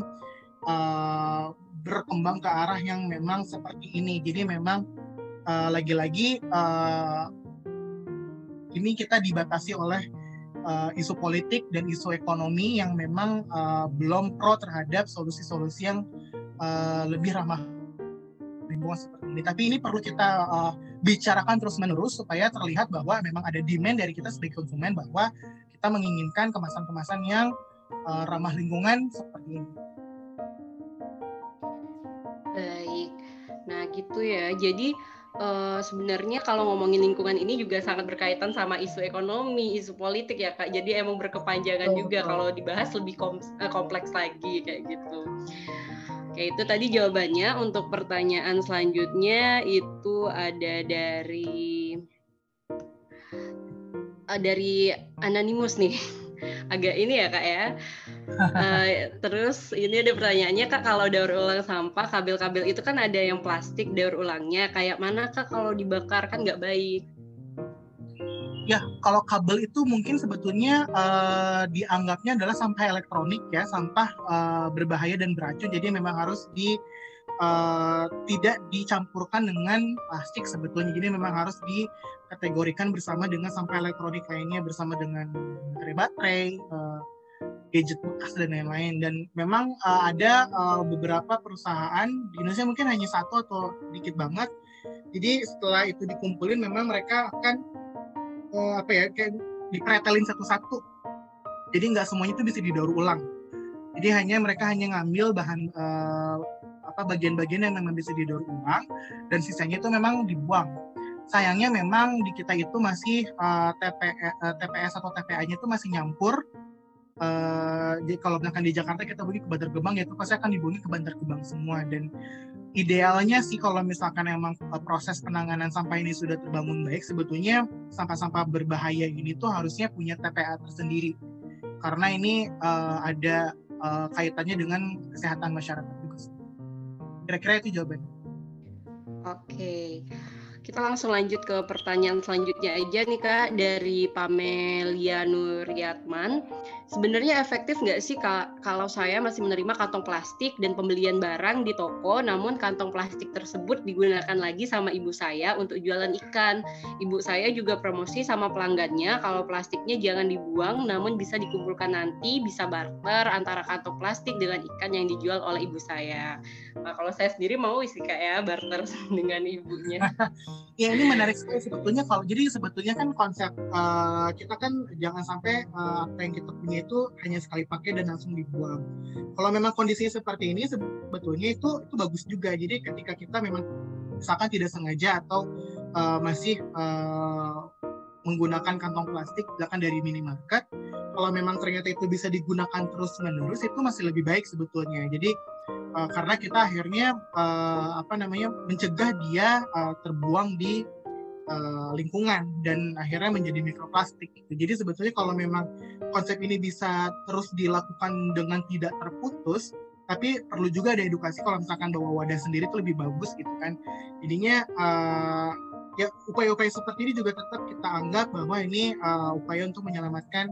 uh, berkembang ke arah yang memang seperti ini. Jadi memang Eh, lagi-lagi uh, ini kita dibatasi oleh uh, isu politik dan isu ekonomi yang memang uh, belum pro terhadap solusi-solusi yang uh, lebih ramah lingkungan seperti ini. Tapi ini perlu kita uh, bicarakan terus-menerus supaya terlihat bahwa memang ada demand dari kita sebagai konsumen bahwa kita menginginkan kemasan-kemasan yang uh, ramah lingkungan seperti ini. Baik. Nah, gitu ya. Jadi uh, sebenarnya kalau ngomongin lingkungan ini juga sangat berkaitan sama isu ekonomi, isu politik ya kak. Jadi emang berkepanjangan oh, juga oh. kalau dibahas lebih kom kompleks lagi kayak gitu. Oke itu tadi jawabannya. Untuk pertanyaan selanjutnya itu ada dari uh, dari anonimus nih. Agak ini ya kak ya uh, terus ini ada pertanyaannya kak kalau daur ulang sampah kabel-kabel itu kan ada yang plastik daur ulangnya kayak mana kak kalau dibakar kan nggak baik ya kalau kabel itu mungkin sebetulnya uh, dianggapnya adalah sampah elektronik ya sampah uh, berbahaya dan beracun. Jadi memang harus di uh, tidak dicampurkan dengan plastik sebetulnya. Jadi memang harus dikategorikan bersama dengan sampah elektronik lainnya bersama dengan baterai baterai uh, gadget bekas dan lain-lain. Dan memang uh, ada uh, beberapa perusahaan di Indonesia mungkin hanya satu atau dikit banget. Jadi setelah itu dikumpulin memang mereka akan uh, apa ya kayak dipretelin satu-satu. Jadi nggak semuanya itu bisa didaur ulang. Jadi hanya mereka hanya ngambil bahan uh, apa bagian-bagian yang memang bisa didaur ulang dan sisanya itu memang dibuang. Sayangnya memang di kita itu masih uh, uh, TPS atau TPA-nya itu masih nyampur. Uh, jadi kalau misalkan di Jakarta kita pergi ke Bantar Gebang ya itu pasti akan dibuangin ke Bantar Gebang semua. Dan idealnya sih kalau misalkan emang uh, proses penanganan sampah ini sudah terbangun baik sebetulnya sampah-sampah berbahaya ini tuh harusnya punya TPA tersendiri karena ini uh, ada uh, kaitannya dengan kesehatan masyarakat juga. Kira-kira itu jawabannya. Oke. Okay. Kita langsung lanjut ke pertanyaan selanjutnya aja nih Kak dari Pamelia Nuryatman. Sebenarnya efektif nggak sih Kak kalau saya masih menerima kantong plastik dan pembelian barang di toko namun kantong plastik tersebut digunakan lagi sama ibu saya untuk jualan ikan. Ibu saya juga promosi sama pelanggannya kalau plastiknya jangan dibuang namun bisa dikumpulkan nanti bisa barter antara kantong plastik dengan ikan yang dijual oleh ibu saya. Nah, kalau saya sendiri mau sih Kak ya barter dengan ibunya. ya ini menarik sekali sebetulnya kalau jadi sebetulnya kan konsep uh, kita kan jangan sampai uh, apa yang kita punya itu hanya sekali pakai dan langsung dibuang. Kalau memang kondisinya seperti ini sebetulnya itu itu bagus juga. Jadi ketika kita memang misalkan tidak sengaja atau uh, masih uh, menggunakan kantong plastik misalkan dari minimarket kalau memang ternyata itu bisa digunakan terus menerus itu masih lebih baik sebetulnya jadi uh, karena kita akhirnya uh, apa namanya mencegah dia uh, terbuang di uh, lingkungan dan akhirnya menjadi mikroplastik. Gitu. Jadi sebetulnya kalau memang konsep ini bisa terus dilakukan dengan tidak terputus, tapi perlu juga ada edukasi kalau misalkan bawa wadah sendiri itu lebih bagus gitu kan. Jadinya uh, ya upaya-upaya seperti ini juga tetap kita anggap bahwa ini uh, upaya untuk menyelamatkan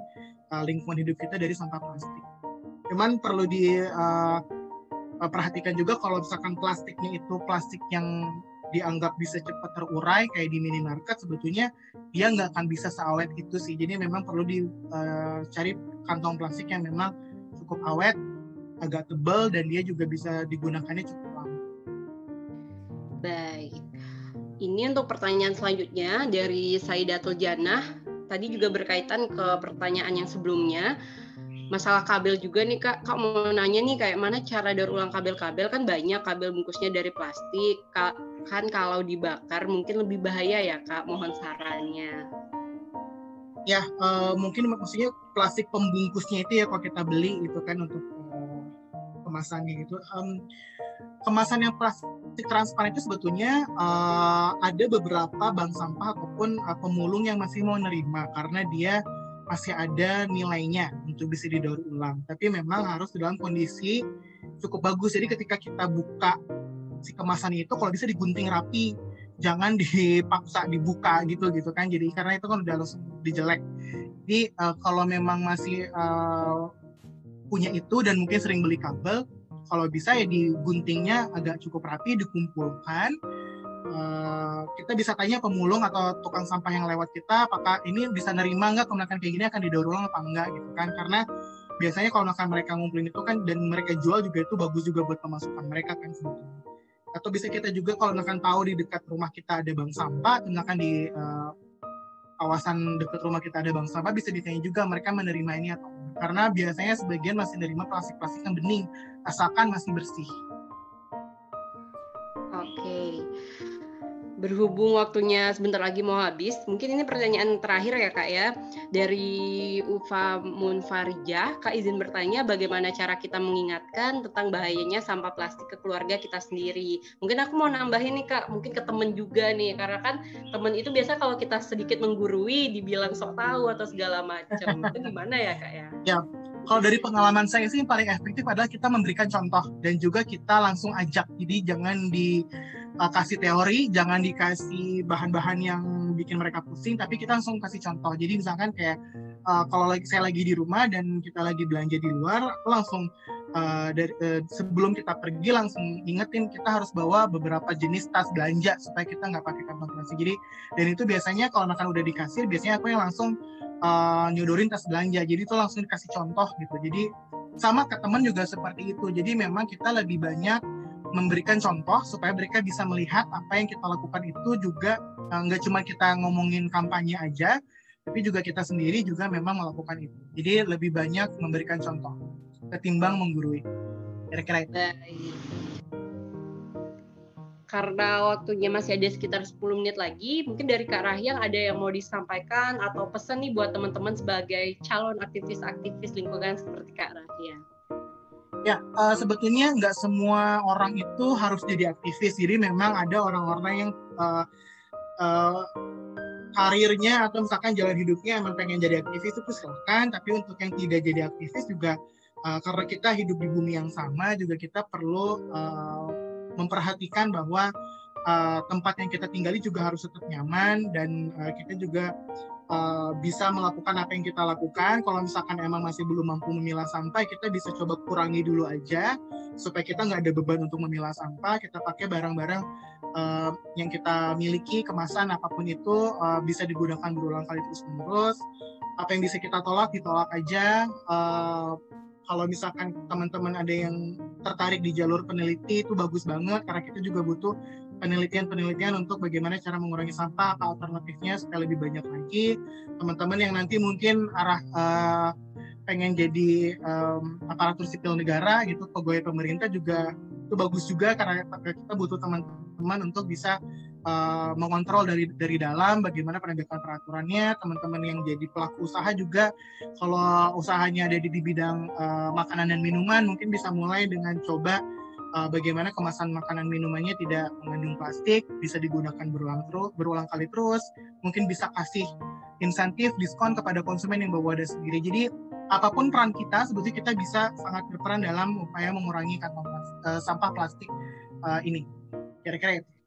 uh, lingkungan hidup kita dari sampah plastik. Cuman perlu di uh, uh, perhatikan juga kalau misalkan plastiknya itu plastik yang dianggap bisa cepat terurai kayak di minimarket sebetulnya dia nggak akan bisa seawet itu sih. Jadi memang perlu dicari uh, kantong plastik yang memang cukup awet agak tebal dan dia juga bisa digunakannya cukup lama. Baik, ini untuk pertanyaan selanjutnya dari Saidatul Janah tadi juga berkaitan ke pertanyaan yang sebelumnya masalah kabel juga nih kak kak mau nanya nih kayak mana cara daur ulang kabel-kabel kan banyak kabel bungkusnya dari plastik kak kan kalau dibakar mungkin lebih bahaya ya Kak, mohon sarannya. Ya, uh, mungkin maksudnya plastik pembungkusnya itu ya kalau kita beli itu kan untuk uh, kemasannya itu. Um, kemasan yang plastik transparan itu sebetulnya uh, ada beberapa bank sampah ataupun uh, pemulung yang masih mau nerima karena dia masih ada nilainya untuk bisa didaur ulang. Tapi memang harus dalam kondisi cukup bagus. Jadi ketika kita buka si kemasan itu kalau bisa digunting rapi, jangan dipaksa dibuka gitu gitu kan. Jadi karena itu kan udah langsung dijelek. Jadi uh, kalau memang masih uh, punya itu dan mungkin sering beli kabel, kalau bisa ya diguntingnya agak cukup rapi, dikumpulkan Eh, kita bisa tanya pemulung atau tukang sampah yang lewat kita apakah ini bisa nerima nggak kalau kayak gini akan didaur ulang apa enggak gitu kan. Karena biasanya kalau misalkan mereka ngumpulin itu kan dan mereka jual juga itu bagus juga buat pemasukan mereka kan sebetulnya. Atau bisa kita juga kalau misalkan tahu di dekat rumah kita ada bank sampah atau misalkan di uh, kawasan dekat rumah kita ada bank sampah bisa ditanya juga mereka menerima ini atau karena biasanya sebagian masih menerima plastik-plastik yang bening asalkan masih bersih berhubung waktunya sebentar lagi mau habis, mungkin ini pertanyaan terakhir ya kak ya dari Ufa Munfarijah. Kak izin bertanya bagaimana cara kita mengingatkan tentang bahayanya sampah plastik ke keluarga kita sendiri. Mungkin aku mau nambahin nih kak, mungkin ke temen juga nih karena kan temen itu biasa kalau kita sedikit menggurui dibilang sok tahu atau segala macam. itu gimana ya kak ya? Ya, kalau dari pengalaman saya sih yang paling efektif adalah kita memberikan contoh dan juga kita langsung ajak. Jadi jangan di uh, kasih teori, jangan dikasih bahan-bahan yang bikin mereka pusing, tapi kita langsung kasih contoh. Jadi misalkan kayak uh, kalau lagi saya lagi di rumah dan kita lagi belanja di luar, langsung uh, dari, uh, sebelum kita pergi langsung ingetin kita harus bawa beberapa jenis tas belanja supaya kita nggak pakai kantong plastik. Jadi dan itu biasanya kalau makan udah dikasih, biasanya aku yang langsung uh, nyodorin tas belanja. Jadi itu langsung dikasih contoh gitu. Jadi sama ke teman juga seperti itu. Jadi memang kita lebih banyak memberikan contoh supaya mereka bisa melihat apa yang kita lakukan itu juga eh, nggak cuma kita ngomongin kampanye aja, tapi juga kita sendiri juga memang melakukan itu. Jadi lebih banyak memberikan contoh ketimbang menggurui. Kira-kira itu. Karena waktunya masih ada sekitar 10 menit lagi, mungkin dari Kak Rahyang ada yang mau disampaikan atau pesan nih buat teman-teman sebagai calon aktivis-aktivis lingkungan seperti Kak Rahyang. Ya, uh, sebetulnya nggak semua orang itu harus jadi aktivis. Jadi memang ada orang-orang yang uh, uh, karirnya atau misalkan jalan hidupnya emang pengen jadi aktivis itu silakan. Tapi untuk yang tidak jadi aktivis juga uh, karena kita hidup di bumi yang sama juga kita perlu uh, memperhatikan bahwa uh, tempat yang kita tinggali juga harus tetap nyaman dan uh, kita juga uh, bisa melakukan apa yang kita lakukan. Kalau misalkan emang masih belum mampu memilah sampah, kita bisa coba kurangi dulu aja supaya kita nggak ada beban untuk memilah sampah. Kita pakai barang-barang uh, yang kita miliki, kemasan apa pun itu uh, bisa digunakan berulang kali terus-menerus. Apa yang bisa kita tolak, ditolak aja. Uh, kalau misalkan teman-teman ada yang tertarik di jalur peneliti itu bagus banget karena kita juga butuh penelitian-penelitian untuk bagaimana cara mengurangi sampah, apa alternatifnya supaya lebih banyak lagi. Teman-teman yang nanti mungkin arah uh, pengen jadi um, aparatur sipil negara gitu, pegawai pemerintah juga itu bagus juga karena kita butuh teman-teman untuk bisa uh, mengontrol dari dari dalam bagaimana penegakan peraturannya. Teman-teman yang jadi pelaku usaha juga kalau usahanya ada di, di bidang uh, makanan dan minuman mungkin bisa mulai dengan coba uh, bagaimana kemasan makanan minumannya tidak mengandung plastik, bisa digunakan berulang terus, berulang kali terus, mungkin bisa kasih insentif diskon kepada konsumen yang bawa wadah sendiri. Jadi apa pun peran kita, sebetulnya kita bisa sangat berperan dalam upaya mengurangi kantong uh, sampah plastik uh, ini. Kira-kira itu.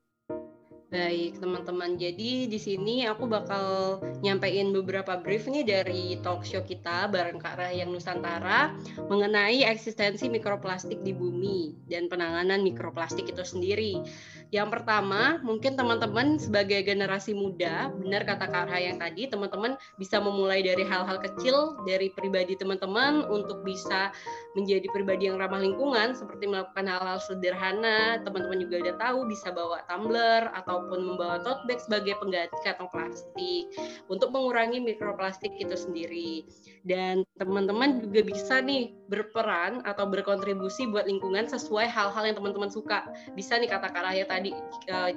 Baik, teman-teman. Jadi di sini aku bakal nyampein beberapa brief nih dari talk show kita bareng Kak Rahyang Nusantara mengenai eksistensi mikroplastik di bumi dan penanganan mikroplastik itu sendiri. Yang pertama, mungkin teman-teman sebagai generasi muda, benar kata Kak Rahyang tadi, teman-teman bisa memulai dari hal-hal kecil dari pribadi teman-teman untuk bisa menjadi pribadi yang ramah lingkungan seperti melakukan hal-hal sederhana. Teman-teman juga udah tahu bisa bawa tumbler atau ataupun membawa tote bag sebagai pengganti kantong plastik untuk mengurangi mikroplastik itu sendiri. Dan teman-teman juga bisa nih berperan atau berkontribusi buat lingkungan sesuai hal-hal yang teman-teman suka. Bisa nih kata Kak Raya tadi tadi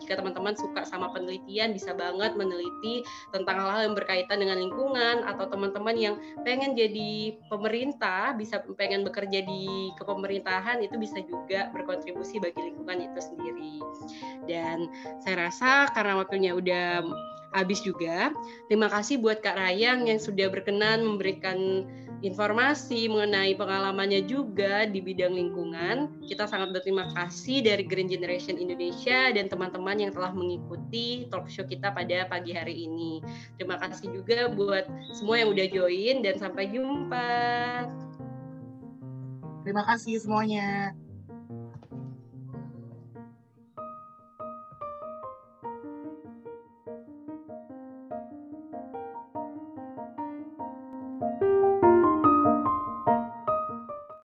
jika teman-teman suka sama penelitian bisa banget meneliti tentang hal-hal yang berkaitan dengan lingkungan atau teman-teman yang pengen jadi pemerintah bisa pengen bekerja di kepemerintahan itu bisa juga berkontribusi bagi lingkungan itu sendiri dan saya rasa karena waktunya udah habis juga terima kasih buat Kak Rayang yang sudah berkenan memberikan informasi mengenai pengalamannya juga di bidang lingkungan. Kita sangat berterima kasih dari Green Generation Indonesia dan teman-teman yang telah mengikuti talk show kita pada pagi hari ini. Terima kasih juga buat semua yang udah join dan sampai jumpa. Terima kasih semuanya.